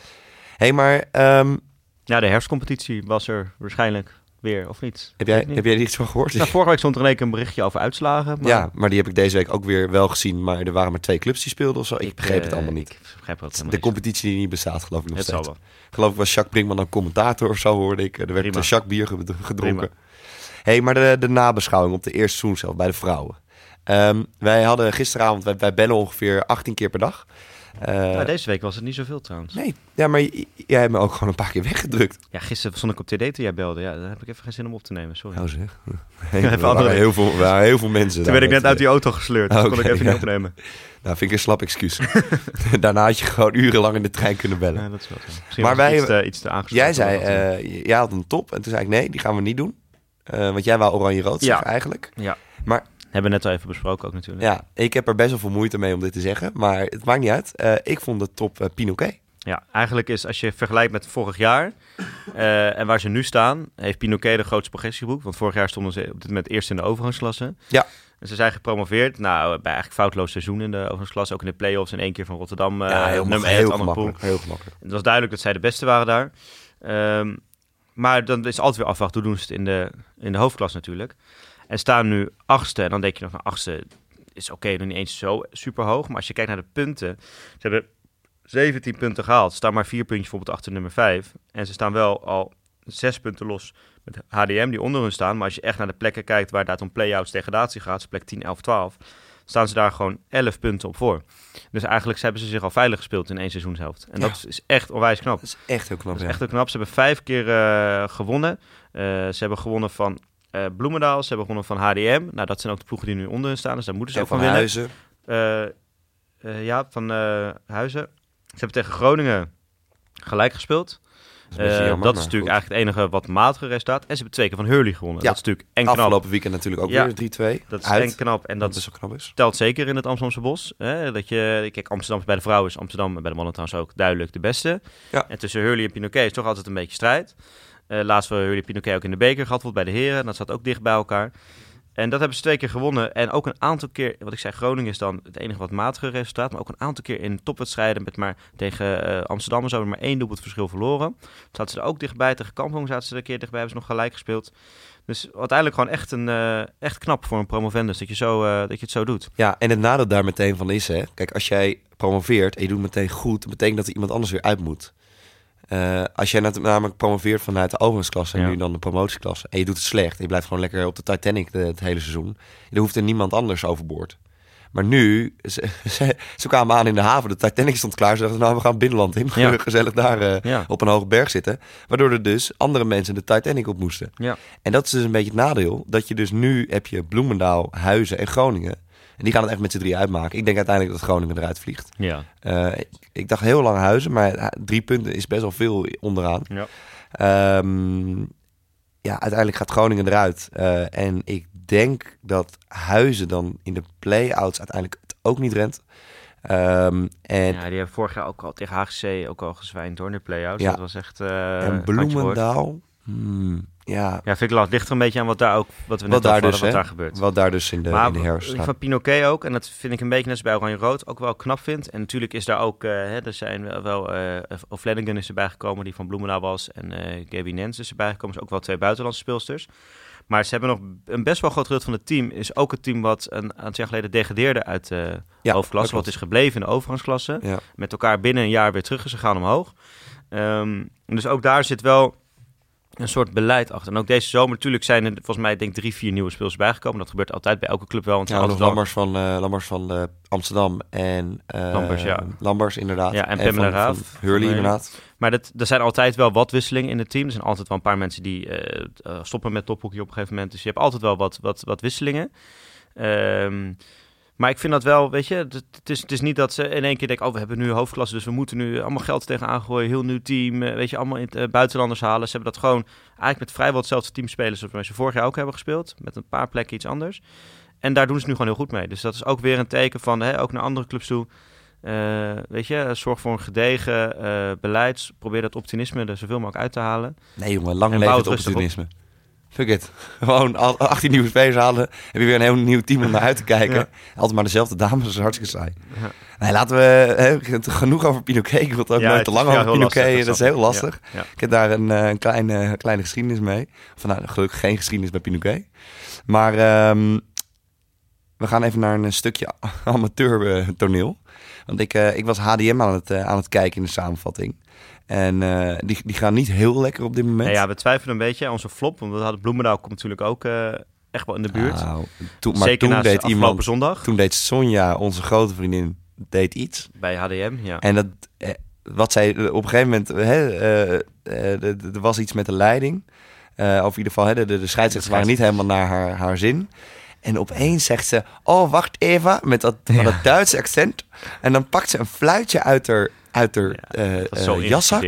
hey, maar ehm, Ja, de herfstcompetitie was er waarschijnlijk weer, of niet? heb, jij, ik niet. heb jij er iets van gehoord? Nou, vorige week stond er in een berichtje over uitslagen. Maar Ja, maar die heb ik deze week ook weer wel gezien. Maar er waren maar twee clubs die speelden of zo. Ik, begreep het eh, allemaal niet. Ik begrijp het de competitie die niet bestaat, geloof ik nog Het steeds. zal wel. Geloof ik was Jacques Brinkman een commentator of zo, hoorde ik. Er werd een Jacques bier ge- gedronken. Prima. hey, maar de, de nabeschouwing op de eerste seizoen zelf bij de vrouwen. Ehm, wij hadden gisteravond, wij, wij bellen ongeveer 18 keer per dag. Eh, Nou, deze week was het niet zoveel trouwens. Nee, ja, maar jij hebt me ook gewoon een paar keer weggedrukt. Ja, gisteren stond ik op TD toen jij belde. Ja, daar heb ik even geen zin om op te nemen, sorry. Nou zeg. Even waren andere- heel veel, waren heel veel mensen. toen werd ik net uit die auto gesleurd, dus Oh, kon ik even ja. niet opnemen. eh, Nou, vind ik een slap excuus. Daarna had je gewoon urenlang in de trein kunnen bellen. Ja, dat is wel zo. Misschien Maar wij- iets te, iets te aangesproken. Jij zei, eh, jij had een top. En toen zei ik, nee, die gaan we niet doen. Eh, want jij wou oranje-rood Ja. eigenlijk. ja. maar- Hebben we net al even besproken ook natuurlijk. Ja, ik heb er best wel veel moeite mee om dit te zeggen. Maar het maakt niet uit. Eh, ik vond de top uh, Pinoquet. Ja, eigenlijk is als je vergelijkt met vorig jaar eh, en waar ze nu staan, heeft Pinoquet de grootste progressie geboekt. Want vorig jaar stonden ze op dit moment eerst in de overgangsklasse. Ja. En ze zijn gepromoveerd. Nou, bij eigenlijk foutloos seizoen in de overgangsklasse. Ook in de play-offs in één keer van Rotterdam. eh, ja, heel, nummer heel 1 andere pool. gemakkelijk. Heel gemakkelijk. Het was duidelijk dat zij de beste waren daar. Ehm, maar dan is altijd weer afwachten. Hoe doen ze het in de, in de hoofdklas natuurlijk. En staan nu achtste. En dan denk je nog van achtste is oké, nog niet eens zo super hoog. Maar als je kijkt naar de punten. Ze hebben 17 punten gehaald. Staan maar vier puntjes bijvoorbeeld achter nummer 5. En ze staan wel al zes punten los met HDM die onder hun staan. Maar als je echt naar de plekken kijkt waar het om play-outs degradatie gaat. Dus plek 10, 11, 12. Staan ze daar gewoon 11 punten op voor. Dus eigenlijk hebben ze zich al veilig gespeeld in één seizoenshelft. En Ja. dat is echt onwijs knap. Dat is echt heel knap. Dat is ja. echt heel knap. Ze hebben vijf keer eh, gewonnen. Eh, ze hebben gewonnen van eh, Bloemendaal. Ze hebben gewonnen van HDM. Nou, dat zijn ook de ploegen die nu onder hun staan. Dus daar moeten ze En ook van van winnen. Huizen. Eh, eh, ja, van Huizen. Ze hebben tegen Groningen gelijk gespeeld. Dat is, jammer, dat is natuurlijk goed. eigenlijk het enige wat matige resultaat. En ze hebben twee keer van Hurley gewonnen. Ja. Dat is natuurlijk en knap. Afgelopen weekend natuurlijk ook Ja. weer 3-2. Dat is Uit. en knap. En Dat dat wel knap is. telt zeker in het Amsterdamse bos. Hè? Dat je, kijk, Amsterdam is bij de vrouwen is Amsterdam en bij de mannen trouwens ook duidelijk de beste. Ja. En tussen Hurley en Pinoquet is toch altijd een beetje strijd. Eh laatst hebben Hurley en Pinoquet ook in de beker gehad, bij de heren. Dat zat ook dicht bij elkaar. En dat hebben ze twee keer gewonnen. En ook een aantal keer, wat ik zei, Groningen is dan het enige wat matige resultaat. Maar ook een aantal keer in topwedstrijden met maar tegen eh, Amsterdam en zo maar één doelpunt verschil verloren. Zaten ze er ook dichtbij. Tegen Kampong zaten ze er een keer dichtbij, hebben ze nog gelijk gespeeld. Dus uiteindelijk gewoon echt, een, eh, echt knap voor een promovendus dat je, zo, dat je het zo doet. Ja, en het nadeel daar meteen van is, hè. Kijk, als jij promoveert en je doet meteen goed, betekent dat er iemand anders weer uit moet. Eh, als jij namelijk promoveert vanuit de overgangsklasse en Ja. nu dan de promotieklasse en je doet het slecht je blijft gewoon lekker op de Titanic de- het hele seizoen, dan hoeft er niemand anders overboord. Maar nu, ze, ze, ze kwamen aan in de haven, de Titanic stond klaar, ze dachten nou we gaan binnenland in, Ja. gezellig daar eh, Ja. op een hoge berg zitten. Waardoor er dus andere mensen de Titanic op moesten. Ja. En dat is dus een beetje het nadeel, dat je dus nu heb je Bloemendaal, Huizen en Groningen. En die gaan het echt met z'n drie uitmaken. Ik denk uiteindelijk dat Groningen eruit vliegt. Ja. Eh, ik, ik dacht heel lang Huizen, maar eh, drie punten is best wel veel onderaan. Ja. Ehm, ja, uiteindelijk gaat Groningen eruit. Eh, en ik denk dat Huizen dan in de play-outs uiteindelijk het ook niet rent. Ehm, en, Ja, die hebben vorig jaar ook al tegen HGC ook al gezwijnd door in de play-outs. Ja. Dat was echt... eh en. Bloemendaal. hmm, ja, Ja, vind ik lastig. Ligt er een beetje aan wat daar ook... Wat we net wat daar dus, wat daar gebeurt. wat daar dus in de, maar in de herfst staat. van Pinoquet ook, en dat vind ik een beetje net bij Oranje Rood, ook wel knap vind. En natuurlijk is daar ook, eh, hè, er zijn wel, wel eh O'Flanagan is erbij gekomen, die van Bloemendaal was. En Gaby Nens is erbij gekomen, dus ook wel twee buitenlandse speelsters. Maar ze hebben nog een best wel groot gedeelte van het team. Is ook het team wat een aantal jaar geleden degradeerde uit de Ja, hoofdklasse. Wat is gebleven in de overgangsklasse. Ja. Met elkaar binnen een jaar weer terug is gegaan omhoog. Ehm, dus ook daar zit wel een soort beleid achter. En ook deze zomer natuurlijk zijn er volgens mij denk ik drie, vier nieuwe spelers bijgekomen. Dat gebeurt altijd bij elke club wel. Want Ja, er altijd Lammers van, Lammers van eh, Amsterdam en eh, Lambers, ja. Lambers, inderdaad. Ja, en Pamela van, Raaf. van Hurley, inderdaad. Maar dat, er zijn altijd wel wat wisselingen in het team. Er zijn altijd wel een paar mensen die stoppen met tophockey op een gegeven moment. Dus je hebt altijd wel wat, wat, wat wisselingen. Ehm, maar ik vind dat wel, weet je, het, is, het is niet dat ze in één keer denken... oh, we hebben nu hoofdklasse, dus we moeten nu allemaal geld tegenaan gooien. Heel nieuw team, eh, weet je, allemaal in, eh, buitenlanders halen. Ze hebben dat gewoon eigenlijk met vrijwel hetzelfde team spelen... zoals ze vorig jaar ook hebben gespeeld. Met een paar plekken iets anders. En daar doen ze nu gewoon heel goed mee. Dus dat is ook weer een teken van, hè, ook naar andere clubs toe... Eh, weet je, zorg voor een gedegen beleid. Probeer dat optimisme er zoveel mogelijk uit te halen. Nee jongen, lang bouw het het rustig op. Fuck it. Gewoon al- 18 nieuwe spelers halen. Heb je weer een heel nieuw team om naar uit te kijken. Ja. Altijd maar dezelfde dames, dat is hartstikke saai. Ja. Nee, laten we... Hè, genoeg over Pinoquet. Ik wil het ook Ja, nooit te lang over lastig, Pinoquet. Dat is heel lastig. Ik heb daar een, eh, een kleine, kleine geschiedenis mee. Of nou, gelukkig geen geschiedenis bij Pinoquet. Maar ehm, we gaan even naar een stukje amateur eh, toneel. Want ik, eh, ik was HDM aan het, aan het kijken in de samenvatting. En eh, die, die gaan niet heel lekker op dit moment. Nee, ja, we twijfelen een beetje aan onze flop. Want we hadden Bloemendaal komt natuurlijk ook eh, echt wel in de buurt. Nou, toen, maar Zeker toen na deed iemand, zondag toen deed Sonja, onze grote vriendin, deed iets. bij HDM. Ja. En dat, eh, wat zij op een gegeven moment, hè, er was iets met de leiding. Eh, of in ieder geval, hè, de, de, de scheidsrechters waren niet helemaal naar haar, haar zin. En opeens zegt ze, oh, wacht even, met dat, met Ja. dat Duitse accent. En dan pakt ze een fluitje uit haar, uit haar Ja, eh, eh, jaszak.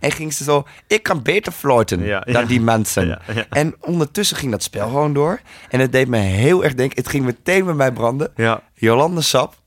En ging ze zo, ik kan beter fluiten Ja, dan ja. die mensen. En ondertussen ging dat spel gewoon door. En het deed me heel erg denken, het ging meteen bij mij branden. Ja. Jolande Sap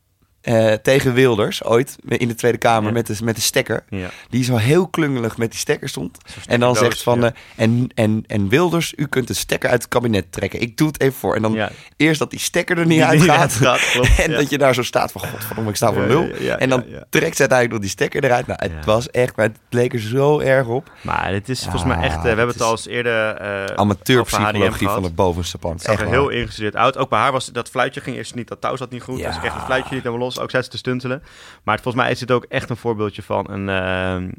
eh, tegen Wilders, ooit in de Tweede Kamer Ja. met, de, met de stekker. Ja. Die zo heel klungelig met die stekker stond. En dan zegt van, ja. eh, en, en, en Wilders, u kunt de stekker uit het kabinet trekken. Ik doe het even voor. En dan eerst dat die stekker er niet uitgaat, klopt, en dat je daar zo staat van, godverdomme, ik sta voor ja, en dan trekt ze uiteindelijk nog die stekker eruit. Nou, het was echt, maar het leek er zo erg op. Maar het is volgens mij echt... eh, we hebben het het al eens eerder Amateurpsychologie van het bovenste zag Echt heel ingestudeerd uit. Ook bij haar was dat fluitje ging eerst niet, dat touw zat niet goed. Ja. Dus ik kreeg het fluitje niet helemaal los. Ook zat ze te stuntelen. Maar het, volgens mij is dit ook echt een voorbeeldje van een, ehm,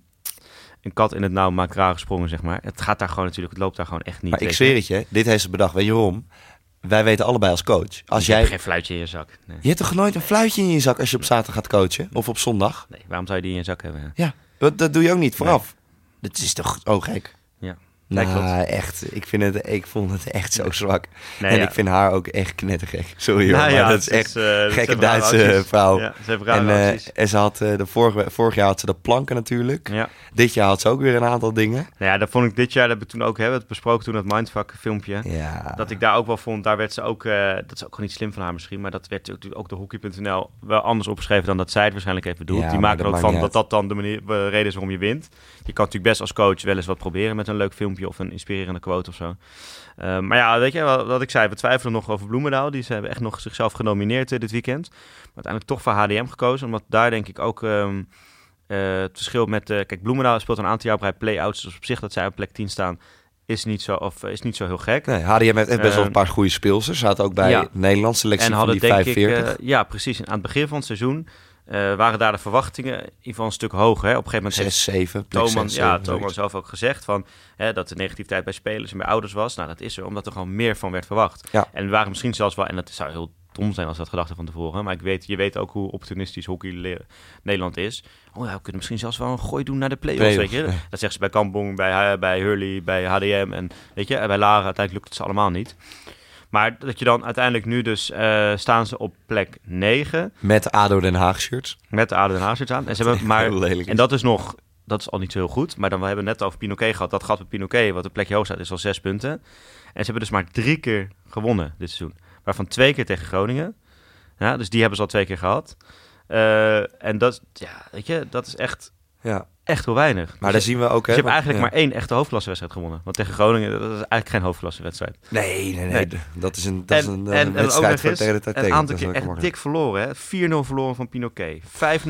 een kat in het nauw maakt raar gesprongen, zeg maar. Het gaat daar gewoon natuurlijk, het loopt daar gewoon echt niet. Maar ik zweer het je, dit heeft ze bedacht. Weet je waarom? Wij weten allebei als coach. Als Je hebt jij... geen fluitje in je zak. Nee. Je hebt toch nooit een fluitje in je zak als je op zaterdag gaat coachen? Of op zondag? nee, waarom zou je die in je zak hebben? Ja, dat, dat doe je ook niet vooraf. Dat is toch zo gek? Nee, Nou, echt. Ik, vind het, ik vond het echt zo zwak. Nee, en ja. ik vind haar ook echt knettergek. Sorry hoor, Nou maar ja, dat is echt eh, gekke Duitse vrouw. Ja, ze En, acties. en ze had eh, de vorige, vorig jaar had ze de planken natuurlijk. Ja. Dit jaar had ze ook weer een aantal dingen. Nou ja, dat vond ik dit jaar, dat hebben we toen ook hebben het besproken toen dat Mindfuck filmpje. Ja. Dat ik daar ook wel vond, daar werd ze ook, dat is ook gewoon niet slim van haar misschien, maar dat werd natuurlijk ook de hockey.nl wel anders opgeschreven dan dat zij het waarschijnlijk even doet. Ja, Die maken er ook van dat dat dan de manier, de reden is waarom je wint. Je kan natuurlijk best als coach wel eens wat proberen met een leuk filmpje of een inspirerende quote of zo. Eh, maar ja, weet je wat, wat ik zei, we twijfelen nog over Bloemendaal. Die ze hebben echt nog zichzelf genomineerd eh, dit weekend. Maar uiteindelijk toch voor HDM gekozen, omdat daar denk ik ook... ehm, eh, het verschil met, eh, kijk, Bloemendaal speelt een aantal jaar bij play-outs, dus op zich dat zij op plek 10 staan, is niet zo, of, is niet zo heel gek. Nee, HDM heeft best wel een paar goede speelsters. Ze zaten ook bij ja. Nederlandse selectie En van hadden die denk 45. ik, ja precies, aan het begin van het seizoen eh, waren daar de verwachtingen in ieder geval een stuk hoger. Hè? Op een gegeven moment heeft 6, 7. plek Thoman, zes, ja, zoiets. zelf ook gezegd van, hè, dat de negativiteit bij spelers en bij ouders was. Nou, dat is er, omdat er gewoon meer van werd verwacht. Ja. En waren misschien zelfs wel, en dat zou heel dom zijn als dat gedachten van tevoren, maar ik weet, je weet ook hoe opportunistisch hockey Nederland is. Oh ja, we kunnen misschien zelfs wel een gooi doen naar de play-offs, weet je. ja. Dat zeggen ze bij Kampong, bij, bij Hurley, bij HDM en weet je, en bij Lara uiteindelijk lukt het ze allemaal niet. Maar dat je dan uiteindelijk nu dus eh, staan ze op plek 9 Met ADO Den Haag shirts. met de ADO Den Haag shirts aan. En ze hebben maar en dat is nog, dat is al niet zo heel goed. Maar dan we hebben net over Pinoquet gehad. Dat gat met Pinoquet, wat een plekje hoog staat, is al zes punten. En ze hebben dus maar drie keer gewonnen dit seizoen. Waarvan twee keer tegen Groningen. Ja, dus die hebben ze al twee keer gehad. Eh, en dat, ja, weet je, dat is echt, Ja. echt heel weinig. Maar Dus daar zien we ook... je hè, hebt eigenlijk ja. maar één echte hoofdklassewedstrijd gewonnen. Want tegen Groningen, dat is eigenlijk geen hoofdklassewedstrijd. Nee, nee, nee. Nee. Dat is een, dat is En- een, en- een en wedstrijd voor tegen de tijd Een aantal keer echt dik verloren. hè. 4-0 verloren van Pinoquet. 5-0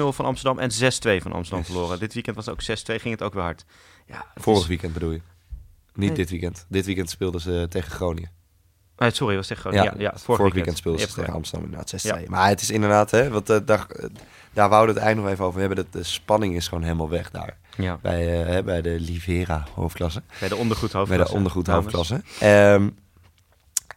van Amsterdam en 6-2 van Amsterdam Yes. verloren. Dit weekend was het ook 6-2, ging het ook weer hard. Ja, Vorig is- weekend bedoel je? Niet Nee. dit weekend. Dit weekend speelden ze tegen Groningen. Nee, sorry, was Groningen. Ja, ja, vorig, weekend, speelden Je ze tegen. Amsterdam inderdaad 6 Ja. Maar het is inderdaad, hè, want eh, daar, daar wouden we het eigenlijk nog even over hebben. Dat de spanning is gewoon helemaal weg daar. Ja, Bij, eh, bij de Livera hoofdklasse. bij de ondergoed Bij hoofdklasse. de ondergoed hoofdklasse. Ehm,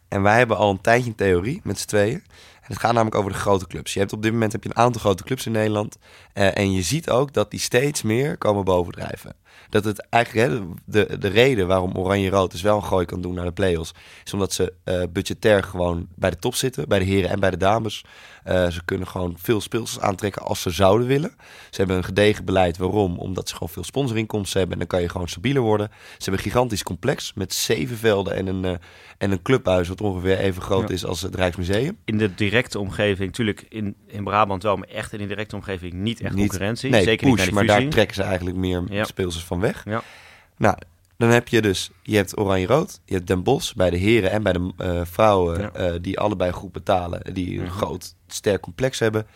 en wij hebben al een tijdje een theorie met z'n tweeën. En het gaat namelijk over de grote clubs. Je hebt op dit moment heb je een aantal grote clubs in Nederland. Eh, en je ziet ook dat die steeds meer komen bovendrijven. Dat het eigenlijk, hè, de, de reden waarom Oranje-Rood dus wel een gooi kan doen naar de play-offs... is omdat ze eh, budgetair gewoon bij de top zitten. Bij de heren en bij de dames. Eh, ze kunnen gewoon veel speelsels aantrekken als ze zouden willen. Ze hebben een gedegen beleid. Waarom? Omdat ze gewoon veel sponsorinkomsten hebben. En dan kan je gewoon stabieler worden. Ze hebben een gigantisch complex met zeven velden en een, eh, en een clubhuis... wat ongeveer even groot Ja. is als het Rijksmuseum. In de directe omgeving, natuurlijk in, in Brabant wel, maar echt in de directe omgeving niet echt Niet- concurrentie. Nee, Zeker push, niet naar maar die daar trekken ze eigenlijk meer Ja. speelsels van weg. Ja. Nou, dan heb je dus, je hebt Oranje-Rood, je hebt Den Bosch bij de heren en bij de eh, vrouwen, Ja. eh, die allebei goed betalen, die een Mhm. groot, sterk complex hebben.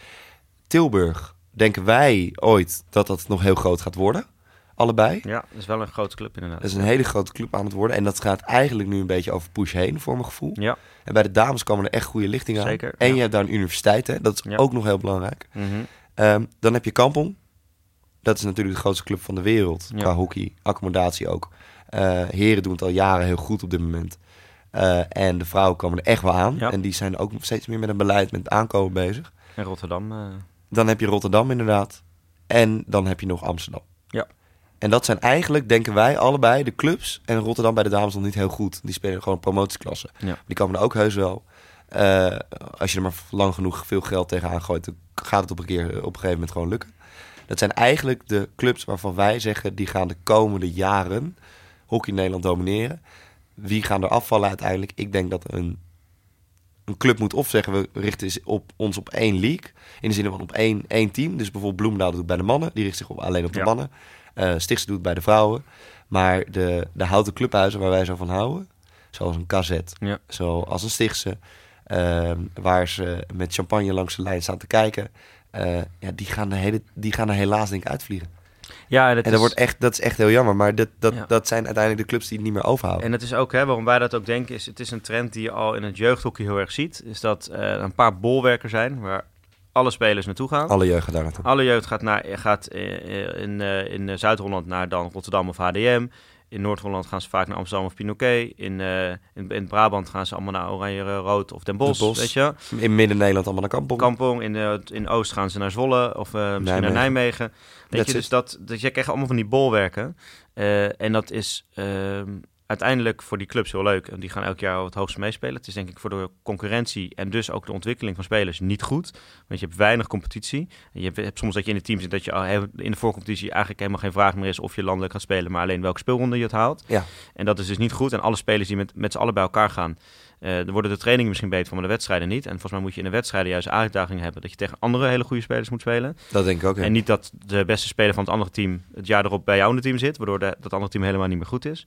Tilburg, denken wij ooit dat dat nog heel groot gaat worden, allebei. Ja, dat is wel een grote club inderdaad. Dat is een hele grote club aan het worden en dat gaat eigenlijk nu een beetje over push heen, voor mijn gevoel. Ja, En bij de dames komen er echt goede lichting aan. Zeker, En ja. je hebt daar een universiteit, hè? dat is Ja. ook nog heel belangrijk. mhm. Ehm, dan heb je Kampong. Dat is natuurlijk de grootste club van de wereld. Ja. Qua hockey, accommodatie ook. Eh, heren doen het al jaren heel goed op dit moment. Eh, en de vrouwen komen er echt wel aan. Ja. En die zijn ook steeds meer met een beleid, met aankomen bezig. en Rotterdam. eh, Dan heb je Rotterdam inderdaad. En dan heb je nog Amsterdam. Ja. En dat zijn eigenlijk, denken wij, allebei de clubs. En Rotterdam bij de dames nog niet heel goed. Die spelen gewoon promotieklasse. Ja. Die komen er ook heus wel. Als je er maar lang genoeg veel geld tegenaan gooit, dan gaat het op een, keer, op een gegeven moment gewoon lukken. Dat zijn eigenlijk de clubs waarvan wij zeggen, die gaan de komende jaren hockey in Nederland domineren. Wie gaan er afvallen uiteindelijk? Ik denk dat een, een club moet of zeggen, we richten is- op, ons op één league. In de zin van op één, één team. Dus bijvoorbeeld Bloemendaal doet bij de mannen. Die richt zich op, alleen op de Ja. mannen. Eh Stichtse doet bij de vrouwen. Maar de, de houten clubhuizen waar wij zo van houden, zoals een Kazet, Ja. zoals een Stichtse, ehm, waar ze met champagne langs de lijn staan te kijken, eh, ja, die, gaan de hele, die gaan er helaas denk ik uitvliegen. Ja, en, het en dat, is, wordt echt, dat is echt heel jammer, maar dat, dat, Ja. dat zijn uiteindelijk de clubs die het niet meer overhouden. en het is ook, hè, waarom wij dat ook denken, is het is een trend die je al in het jeugdhockey heel erg ziet. Is dat er een paar bolwerken zijn waar alle spelers naartoe gaan. Alle jeugd gaat daar naartoe. Alle jeugd gaat, naar, gaat eh, in, eh, in eh, Zuid-Holland naar dan Rotterdam of HDM. In Noord-Holland gaan ze vaak naar Amsterdam of Pinoquet. In, in, in Brabant gaan ze allemaal naar Oranje, Rood of Den Bosch. Den Bosch. Weet je? In Midden-Nederland allemaal naar Kampong. Kampong. In, in Oost gaan ze naar Zwolle of misschien naar Nijmegen. Weet je, dus dat, dus je krijgt allemaal van die bolwerken. Eh, en dat is ehm, uiteindelijk voor die clubs heel leuk. En die gaan elk jaar het hoogste meespelen. Het is denk ik voor de concurrentie en dus ook de ontwikkeling van spelers niet goed. Want je hebt weinig competitie. En je hebt, hebt soms dat je in het team zit dat je heel- in de voorcompetitie eigenlijk helemaal geen vraag meer is of je landelijk gaat spelen, maar alleen welke speelronde je het haalt. Ja. En dat is dus niet goed. En alle spelers die met, met z'n allen bij elkaar gaan, eh er worden de trainingen misschien beter van, maar de wedstrijden niet. En volgens mij moet je in de wedstrijden juist uitdagingen hebben dat je tegen andere hele goede spelers moet spelen. Dat denk ik ook. ja. En niet dat de beste speler van het andere team het jaar erop bij jou in het team zit, waardoor de, dat andere team helemaal niet meer goed is.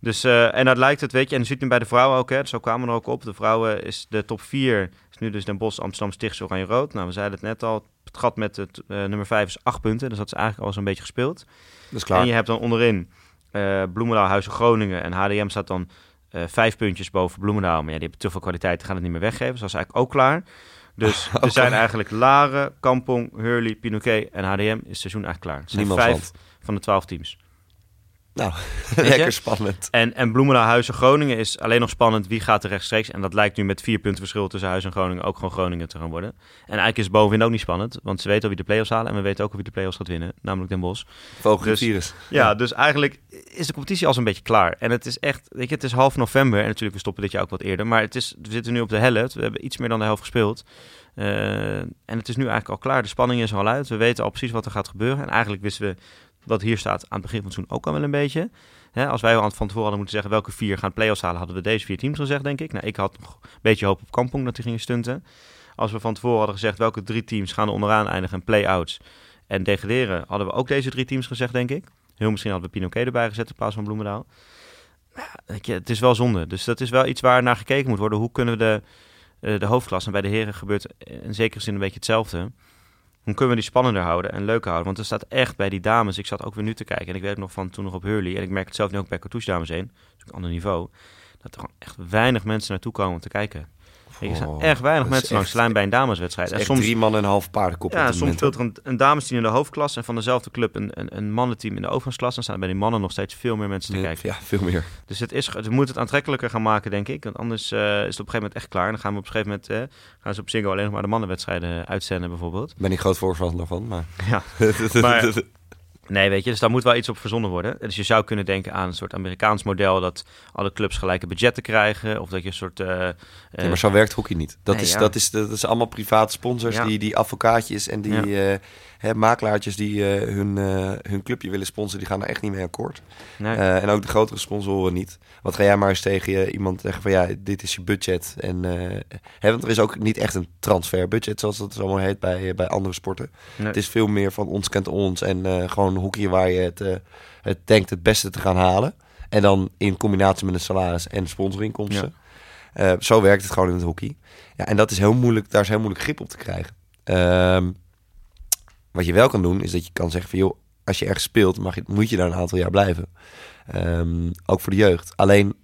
Dus, eh, en dat lijkt het, weet je, en je ziet nu bij de vrouwen ook, hè, zo kwamen we er ook op. De vrouwen is de top 4, is nu dus Den Bosch, Amsterdam, Stichtse, Oranje, Rood. Nou, we zeiden het net al, het gat met het eh, nummer 5 is 8 punten, dus dat is eigenlijk al zo'n beetje gespeeld. Dat is klaar. En je hebt dan onderin eh Bloemendaal, Huizen, Groningen en HDM staat dan vijf puntjes boven Bloemendaal. Maar ja, die hebben te veel kwaliteit, die gaan het niet meer weggeven. Dus dat is eigenlijk ook klaar. Dus er zijn eigenlijk Laren, Kampong, Hurley, Pinoquet en HDM is het seizoen eigenlijk klaar. Het zijn Niemand vijf van de twaalf teams. Nou, lekker spannend. En, en Bloemendaal, Huizen, Groningen is alleen nog spannend. Wie gaat er rechtstreeks? En dat lijkt nu met vier punten verschil tussen Huizen en Groningen ook gewoon Groningen te gaan worden. En eigenlijk is bovenin ook niet spannend. Want ze weten al wie de play-offs halen. En we weten ook al wie de play-offs gaat winnen. Namelijk Den Bosch. Vogel Dus- virus. Ja, dus eigenlijk is de competitie al zo'n beetje klaar. En het is echt, weet je, het is half november. En natuurlijk, we stoppen dit jaar ook wat eerder. Maar het is, we zitten nu op de helft. We hebben iets meer dan de helft gespeeld. Eh, en het is nu eigenlijk al klaar. De spanning is al uit. We weten al precies wat er gaat gebeuren. En eigenlijk wisten we wat hier staat aan het begin van het seizoen ook al wel een beetje. Als wij van tevoren hadden moeten zeggen welke vier gaan play-offs halen, hadden we deze vier teams gezegd, denk ik. Nou, ik had een beetje hoop op Kampong dat die gingen stunten. Als we van tevoren hadden gezegd welke drie teams gaan er onderaan eindigen en play-outs en degraderen, hadden we ook deze drie teams gezegd, denk ik. Heel misschien hadden we Pinoquet erbij gezet in plaats van Bloemendaal. Maar ja, het is wel zonde. Dus dat is wel iets waar naar gekeken moet worden. Hoe kunnen we de, eh, de hoofdklasse, en bij de heren gebeurt in zekere zin een beetje hetzelfde. Hoe kunnen we die spannender houden en leuker houden? Want er staat echt bij die dames, ik zat ook weer nu te kijken en ik weet nog van toen nog op Hurley. En ik merk het zelf nu ook bij Cartouche dames heen, dus een ander niveau. Dat er gewoon echt weinig mensen naartoe komen om te kijken. Er zijn Oh, echt weinig mensen langs de lijn bij een dameswedstrijd. Het En soms, drie man en een half paardenkop. op ja, soms moment, speelt er een, een damesteam in de hoofdklasse en van dezelfde club een, een, een mannenteam in de overgangsklasse. Dan staan bij die mannen nog steeds veel meer mensen te kijken. Ja, veel meer. Dus het is, we moeten het aantrekkelijker gaan maken, denk ik. Want anders eh, is het op een gegeven moment echt klaar. En dan gaan we op een gegeven moment eh, gaan ze op Ziggo alleen nog maar de mannenwedstrijden uitzenden, bijvoorbeeld. Ben ik groot voorstander van, maar... Ja. Maar- Nee, weet je, dus daar moet wel iets op verzonnen worden. Dus je zou kunnen denken aan een soort Amerikaans model dat alle clubs gelijke budgetten krijgen. Of dat je een soort. eh, eh, Ja, maar zo werkt hockey niet. Dat, Nee, is, ja. dat, is, dat is allemaal private sponsors, Ja. die, die advocaatjes en die Ja. eh, hè, makelaartjes die eh, hun, eh, hun clubje willen sponsoren, die gaan er echt niet mee akkoord. nee. Eh, en ook de grotere sponsoren niet. Wat ga jij maar eens tegen je, iemand zeggen van ja, dit is je budget. En, eh, hè, want er is ook niet echt een transferbudget, zoals dat zo maar heet bij, eh, bij andere sporten. Nee. Het is veel meer van ons kent ons en eh, gewoon hockey waar je het, eh, het denkt het beste te gaan halen. En dan in combinatie met een salaris en sponsorinkomsten. Eh, zo werkt het gewoon in het hockey. Ja, en dat is heel moeilijk, daar is heel moeilijk grip op te krijgen. Ehm, wat je wel kan doen, is dat je kan zeggen van joh, als je ergens speelt, mag je, moet je daar een aantal jaar blijven. Ehm, ook voor de jeugd. Alleen,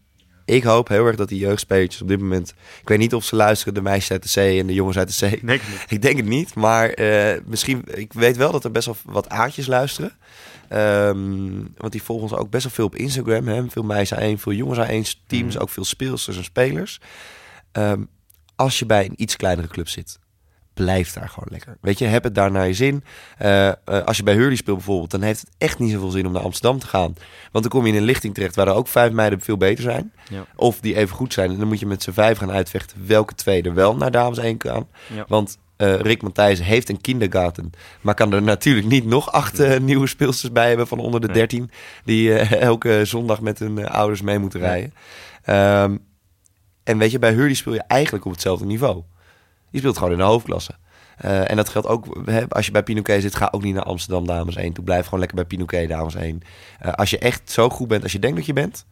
ik hoop heel erg dat die jeugdspelers op dit moment... Ik weet niet of ze luisteren, de meisjes uit de C en de jongens uit de C. Nee, ik denk het niet, maar eh, misschien... Ik weet wel dat er best wel wat aardjes luisteren. Ehm, want die volgen ons ook best wel veel op Instagram. Hè? Veel meisjes aan één, veel jongens aan één teams. Mhm. Ook veel speelsters en spelers. Ehm, als je bij een iets kleinere club zit, blijf daar gewoon lekker. Weet je, heb het daar naar je zin. Eh, eh, als je bij Hurley speelt bijvoorbeeld, dan heeft het echt niet zoveel zin om naar Amsterdam te gaan. Want dan kom je in een lichting terecht waar er ook vijf meiden veel beter zijn. Ja. Of die even goed zijn. En dan moet je met z'n vijf gaan uitvechten welke twee er wel naar dames 1 gaan. Ja. Want eh, Rick Matthijs heeft een kindergarten. Maar kan er natuurlijk niet nog acht nieuwe speelsters bij hebben van onder de Nee. 13. Die elke zondag met hun ouders mee moeten rijden. Ehm, en weet je, bij Hurley speel je eigenlijk op hetzelfde niveau. Je speelt gewoon in de hoofdklasse. Eh, en dat geldt ook, hè, als je bij Pinoquet zit, ga ook niet naar Amsterdam Dames 1 toe. Blijf gewoon lekker bij Pinoquet Dames 1. Eh, als je echt zo goed bent als je denkt dat je bent,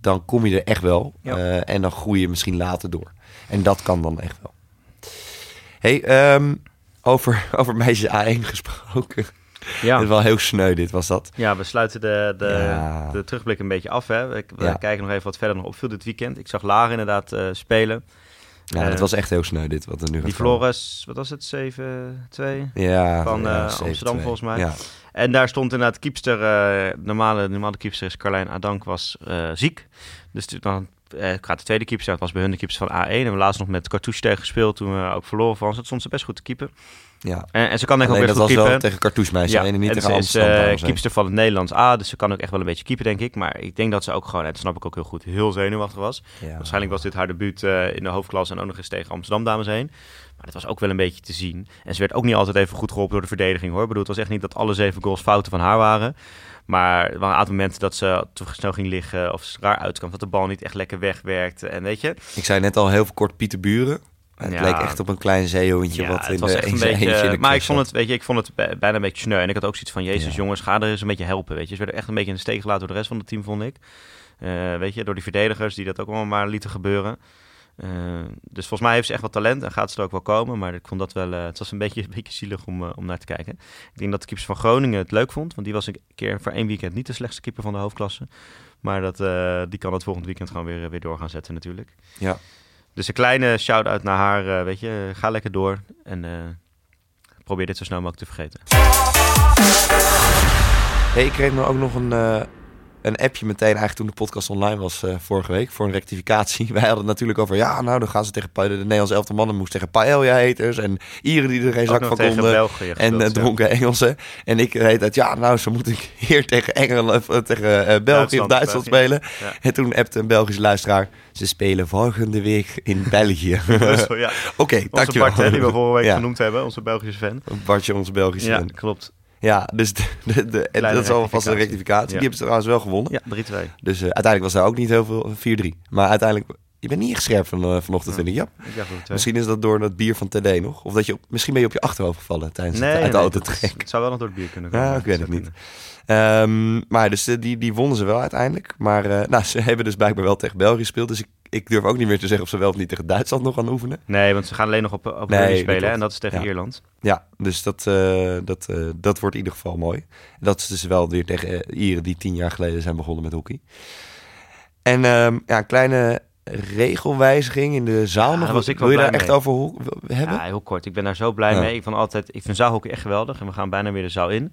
dan kom je er echt wel. Ja. Eh, en dan groei je misschien later door. En dat kan dan echt wel. hey, ehm, over, over meisjes A1 gesproken. Ja. Het is wel heel sneu dit, was dat. Ja, we sluiten de, de, Ja. de terugblik een beetje af. Hè. We, we Ja. kijken nog even wat verder nog opviel dit weekend. Ik zag Lara inderdaad spelen. Ja, Eh, het was echt heel sneu dit, wat er nu gaat Die. Flores, wat was het, 7-2? Ja, van, ja, eh, 7-2. Amsterdam volgens mij. Ja. En daar stond inderdaad keepster, eh normale, normale keepster is Carlijn Adank, was eh, ziek. Dus dan eh, gaat de tweede keepster, dat was bij hun de keepster van A1. En we laatst nog met Cartouche tegen gespeeld toen we ook verloren van. ze. Dat stond ze best goed te keepen. Ja. En, en ze kan denk ik Alleen ook dat best was goed wel tegen cartouchemeisjes en niet en tegen ze is dames, hè. keepster van het Nederlands A, dus ze kan ook echt wel een beetje keeper, denk ik. Maar ik denk dat ze ook gewoon, en dat snap ik ook heel goed, heel zenuwachtig was. Ja. Waarschijnlijk was dit haar debuut eh, in de hoofdklasse en ook nog eens tegen Amsterdam dames heen. Maar het was ook wel een beetje te zien. En ze werd ook niet altijd even goed geholpen door de verdediging hoor. Ik bedoel, het was echt niet dat alle zeven goals fouten van haar waren. Maar er waren een aantal momenten dat ze te snel ging liggen of ze raar uitkwam. Dat de bal niet echt lekker wegwerkte. En weet je, Ik zei net al heel kort Pieter Buren. Het Ja. leek echt op een klein zeehondje ja, wat in het was de, echt een beetje... eentje maar ik vond, het, weet je, ik vond het bij- bijna een beetje sneu. En ik had ook zoiets van, jezus Ja. jongens, ga er eens een beetje helpen. Weet je. Ze werden echt een beetje in de steek gelaten door de rest van het team, vond ik. Eh, weet je, door die verdedigers die dat ook allemaal maar lieten gebeuren. Eh, dus volgens mij heeft ze echt wat talent en gaat ze er ook wel komen. Maar ik vond dat wel, eh, het was een beetje, een beetje zielig om, om naar te kijken. Ik denk dat de keeper van Groningen het leuk vond. Want die was een keer voor één weekend niet de slechtste keeper van de hoofdklasse. Maar dat, die kan het volgend weekend gewoon weer, weer door gaan zetten natuurlijk. Ja. Dus een kleine shout-out naar haar. eh, weet je, ga lekker door. En eh, probeer dit zo snel mogelijk te vergeten. Hey, ik kreeg me ook nog een, eh, een appje meteen eigenlijk toen de podcast online was eh, vorige week voor een rectificatie. Wij hadden het natuurlijk over, ja nou dan gaan ze tegen de Nederlandse elftal mannen moest tegen paella-eters en Ieren die er geen zak van konden. En ja. dronken Engelsen. En ik reed uit, ja, nou, zo moet ik hier tegen Engeland, of tegen België of Duitsland, spelen. Ja. En toen appte een Belgische luisteraar, ze spelen volgende week in België. Oké, Onze dankjewel. Bart, hè, die we vorige week Ja. genoemd hebben, onze Belgische fan. Bartje, onze Belgische. Ja, fan. klopt. Ja, dus de, de, de- dat is alvast een rectificatie. Ja. Die hebben ze trouwens wel gewonnen. Ja, 3-2. Dus eh, uiteindelijk was daar ook niet heel veel, 4-3. Maar uiteindelijk Je bent niet echt scherp van, eh, vanochtend, Ja. vind ik. Ja. Ik. Misschien is dat door dat bier van TD nog. Of dat je misschien ben je op je achterhoofd gevallen tijdens Nee, het uit de nee, auto trekken. Het zou wel nog door het bier kunnen Ja, komen. ik weet Dat het niet. Ehm, maar dus, eh, die, die wonnen ze wel uiteindelijk. Maar eh, nou, ze hebben dus blijkbaar wel tegen België gespeeld. Dus ik, ik durf ook niet meer te zeggen of ze wel of niet tegen Duitsland nog gaan oefenen. Nee, want ze gaan alleen nog op, op Nee, rugby dat spelen en dat is tegen Ja. Ierland. Ja, dus dat, eh, dat, dat wordt in ieder geval mooi. Dat is dus wel weer tegen Ieren die tien jaar geleden zijn begonnen met hockey. En ehm, ja, een kleine regelwijziging in de zaal Ja, nog. was ik Wil je daar echt over hebben? Ja, heel kort. Ik ben daar zo blij Ja. mee. Ik, van altijd, ik vind zaalhockey echt geweldig en we gaan bijna weer de zaal in.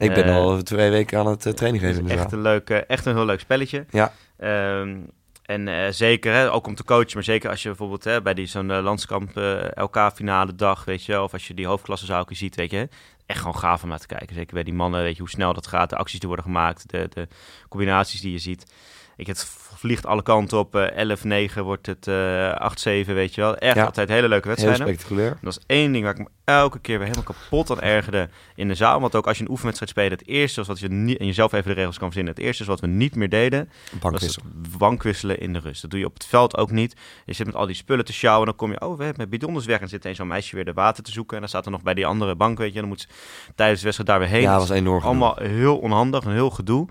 Ik ben eh, al twee weken aan het eh, training Het geven de echt een, leuk, eh, echt een heel leuk spelletje. Ja. Ehm, en zeker, hè, ook om te coachen, maar zeker als je bijvoorbeeld hè, bij die zo'n landskamp eh, LK-finale dag, weet je, wel, of als je die hoofdklasse zou ziet, weet je, echt gewoon gaaf om naar te kijken. Zeker bij die mannen, weet je, hoe snel dat gaat, de acties die worden gemaakt, de, de combinaties die je ziet. Ik, het vliegt alle kanten op, eh 11-9 wordt het eh 8-7, weet je wel. Echt Ja. altijd hele leuke Heel wedstrijden. spectaculair. Dat is één ding waar ik me elke keer weer helemaal kapot aan ergerde in de zaal. Want ook als je een oefenwedstrijd speelt, het eerste is wat je niet, en jezelf even de regels kan verzinnen. Het eerste is wat we niet meer deden, Bankwissel. was het wankwisselen in de rust. Dat doe je op het veld ook niet. Je zit met al die spullen te sjouwen en dan kom je, oh, we hebben met bidons weg. En zit een zo'n meisje weer de water te zoeken. En dan staat er nog bij die andere bank, weet je. En dan moet ze tijdens de wedstrijd daar weer heen. Ja, Dat was enorm. allemaal heel onhandig en heel gedoe.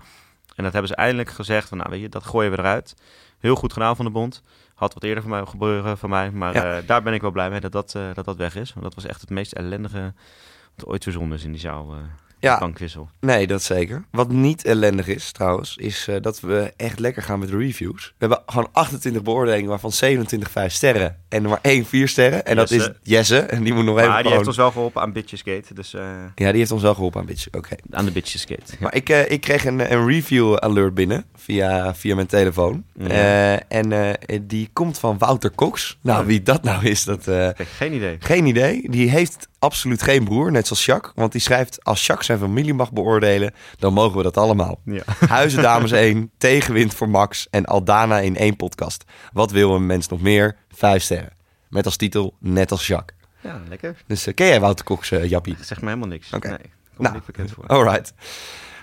En dat hebben ze eindelijk gezegd, van, nou weet je, dat gooien we eruit. Heel goed gedaan van de bond. Had wat eerder van mij gebeuren van mij. Maar Ja. eh, daar ben ik wel blij mee dat dat, eh, dat dat weg is. Want dat was echt het meest ellendige wat ooit verzonnen is in die zaal. Ja. bankwissel. Nee, dat zeker. Wat niet ellendig is trouwens, is eh, dat we echt lekker gaan met de reviews. We hebben gewoon 28 beoordelingen, waarvan 27 5 sterren en maar één 4 sterren. En dat is Jesse. En die moet nog even Maar die gewoon... heeft ons wel geholpen aan Bitchesgate. Dus eh, Ja, die heeft ons wel geholpen aan bitch. Oké. aan de Bitchesgate. Maar ik, eh, ik kreeg een, een review alert binnen via, via mijn telefoon. Ja. En die komt van Wouter Cox. Nou, wie dat nou is, dat... geen idee. Geen idee. Die heeft absoluut geen broer, net zoals Jacques. Want die schrijft, als Jacques zijn familie mag beoordelen, dan mogen we dat allemaal. Ja. Huizen Dames 1, Tegenwind voor Max en Aldana in één podcast. Wat wil een mens nog meer? Vijf sterren. Met als titel, net als Jacques. ja, lekker. Dus eh, ken jij Wouter Cox, eh, Jappie? Zeg me helemaal niks. Oké. Nee, komt Nou. niet bekend voor. Alright.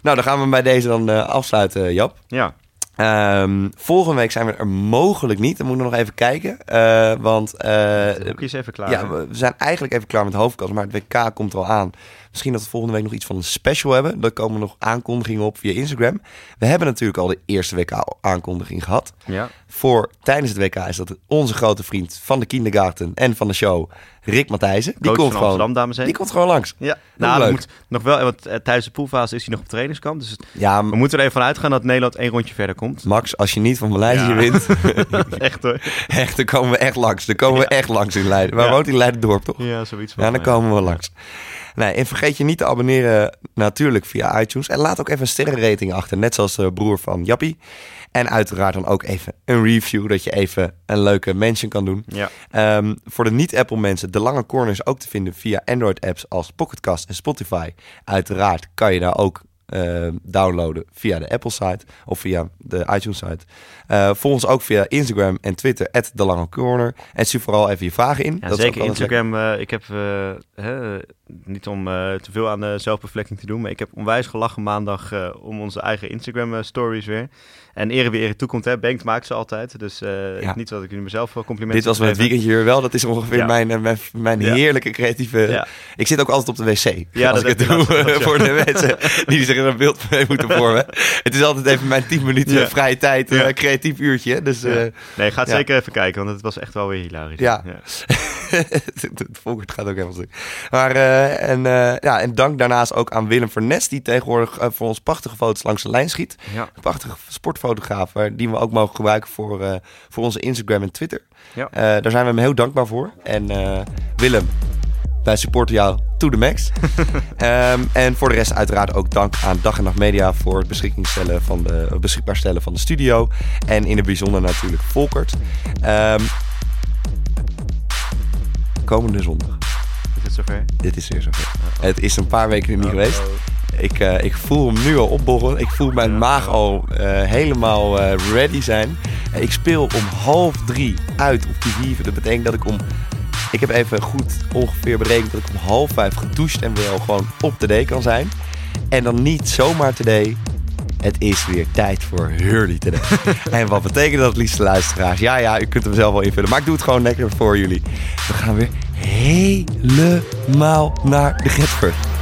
Nou, dan gaan we bij deze dan eh, afsluiten, Jap. Ja, Ehm, volgende week zijn we er mogelijk niet. Dan moeten we nog even kijken. Eh, want eh, de hoekje is even klaar. ja, we we zijn eigenlijk even klaar met de hoofdkast. Maar het WK komt er al aan. Misschien dat we volgende week nog iets van een special hebben. Daar komen nog aankondigingen op via Instagram. We hebben natuurlijk al de eerste WK-aankondiging gehad. ja. Voor tijdens het WK is dat onze grote vriend van de kindergarten en van de show, Rick Matthijsen. Die komt van gewoon. Amsterdam, dames en Die komt gewoon langs. Ja, nou, leuk. we moeten nog wel, want eh, tijdens de poolfase is hij nog op trainingskamp. Dus Ja, we moeten er even van uitgaan dat Nederland één rondje verder komt. Max, als je niet van Maleisië Ja. wint, Echt hoor. echt, dan komen we echt langs. Dan komen we echt langs in Leiden. Waar woont hij in Leiden-dorp, toch? Ja, zoiets. Ja, dan komen we langs. Nee, en vergeet je niet te abonneren natuurlijk via iTunes. En laat ook even een sterrenrating achter, net zoals de broer van Jappie. En uiteraard dan ook even een review, dat je even een leuke mention kan doen. Ja, Ehm, voor de niet-Apple mensen, de lange corner is ook te vinden via Android-apps als Pocketcast en Spotify. Uiteraard kan je daar ook eh, downloaden via de Apple site of via de iTunes site. Eh volg ons ook via Instagram en Twitter, de lange corner. En stuur vooral even je vragen in. ja Dat zeker. Instagram. eh, ik heb, hè, niet om te veel aan de zelfbevlekking te doen, maar ik heb onwijs gelachen maandag om onze eigen Instagram stories weer. En ere wie ere toekomt, hè. Banks maakt ze altijd. Dus eh, Ja. niet dat ik jullie mezelf complimenten Dit was mijn hè. weekendje weer wel. Dat is ongeveer Ja. mijn, eh, mijn, mijn Ja. heerlijke creatieve... Ik zit ook altijd op de wc. Ja, als dat ik het doe voor de mensen die zich er een beeld mee moeten vormen. Het is altijd even mijn 10 minuten vrije tijd, eh, creatief uurtje. Dus Nee, ga het zeker even kijken, want het was echt wel weer hilarisch. Ja. het volgende gaat ook helemaal stuk. Maar, eh, en, eh, ja, en dank daarnaast ook aan Willem Vernes, die tegenwoordig eh, voor ons prachtige foto's langs de lijn schiet. ja. Een prachtige sportfotograaf, die we ook mogen gebruiken voor, voor onze Instagram en Twitter. Ja. Daar zijn we hem heel dankbaar voor. En Willem, wij supporten jou to the max. Ehm, en voor de rest uiteraard ook dank aan Dag en Nacht Media voor het beschikking stellen van de, beschikbaar stellen van de studio. En in het bijzonder natuurlijk Volkert. Ehm, komende zondag. Is het zover? Dit is weer zover. Het is een paar weken niet Oh, geweest. oh. Ik, eh, ik voel hem nu al opborrelen. Ik voel mijn maag al eh, helemaal eh, ready zijn. Ik speel om half drie uit op die wieven. Dat betekent dat ik om... Ik heb even goed ongeveer berekend dat ik om half vijf gedoucht en wel gewoon op de D kan zijn. En dan niet zomaar today, Het is weer tijd voor Hurley today. en wat betekent dat, liefste luisteraars? Ja, ja, u kunt hem zelf wel invullen. Maar ik doe het gewoon lekker voor jullie. We gaan weer helemaal naar de Getford.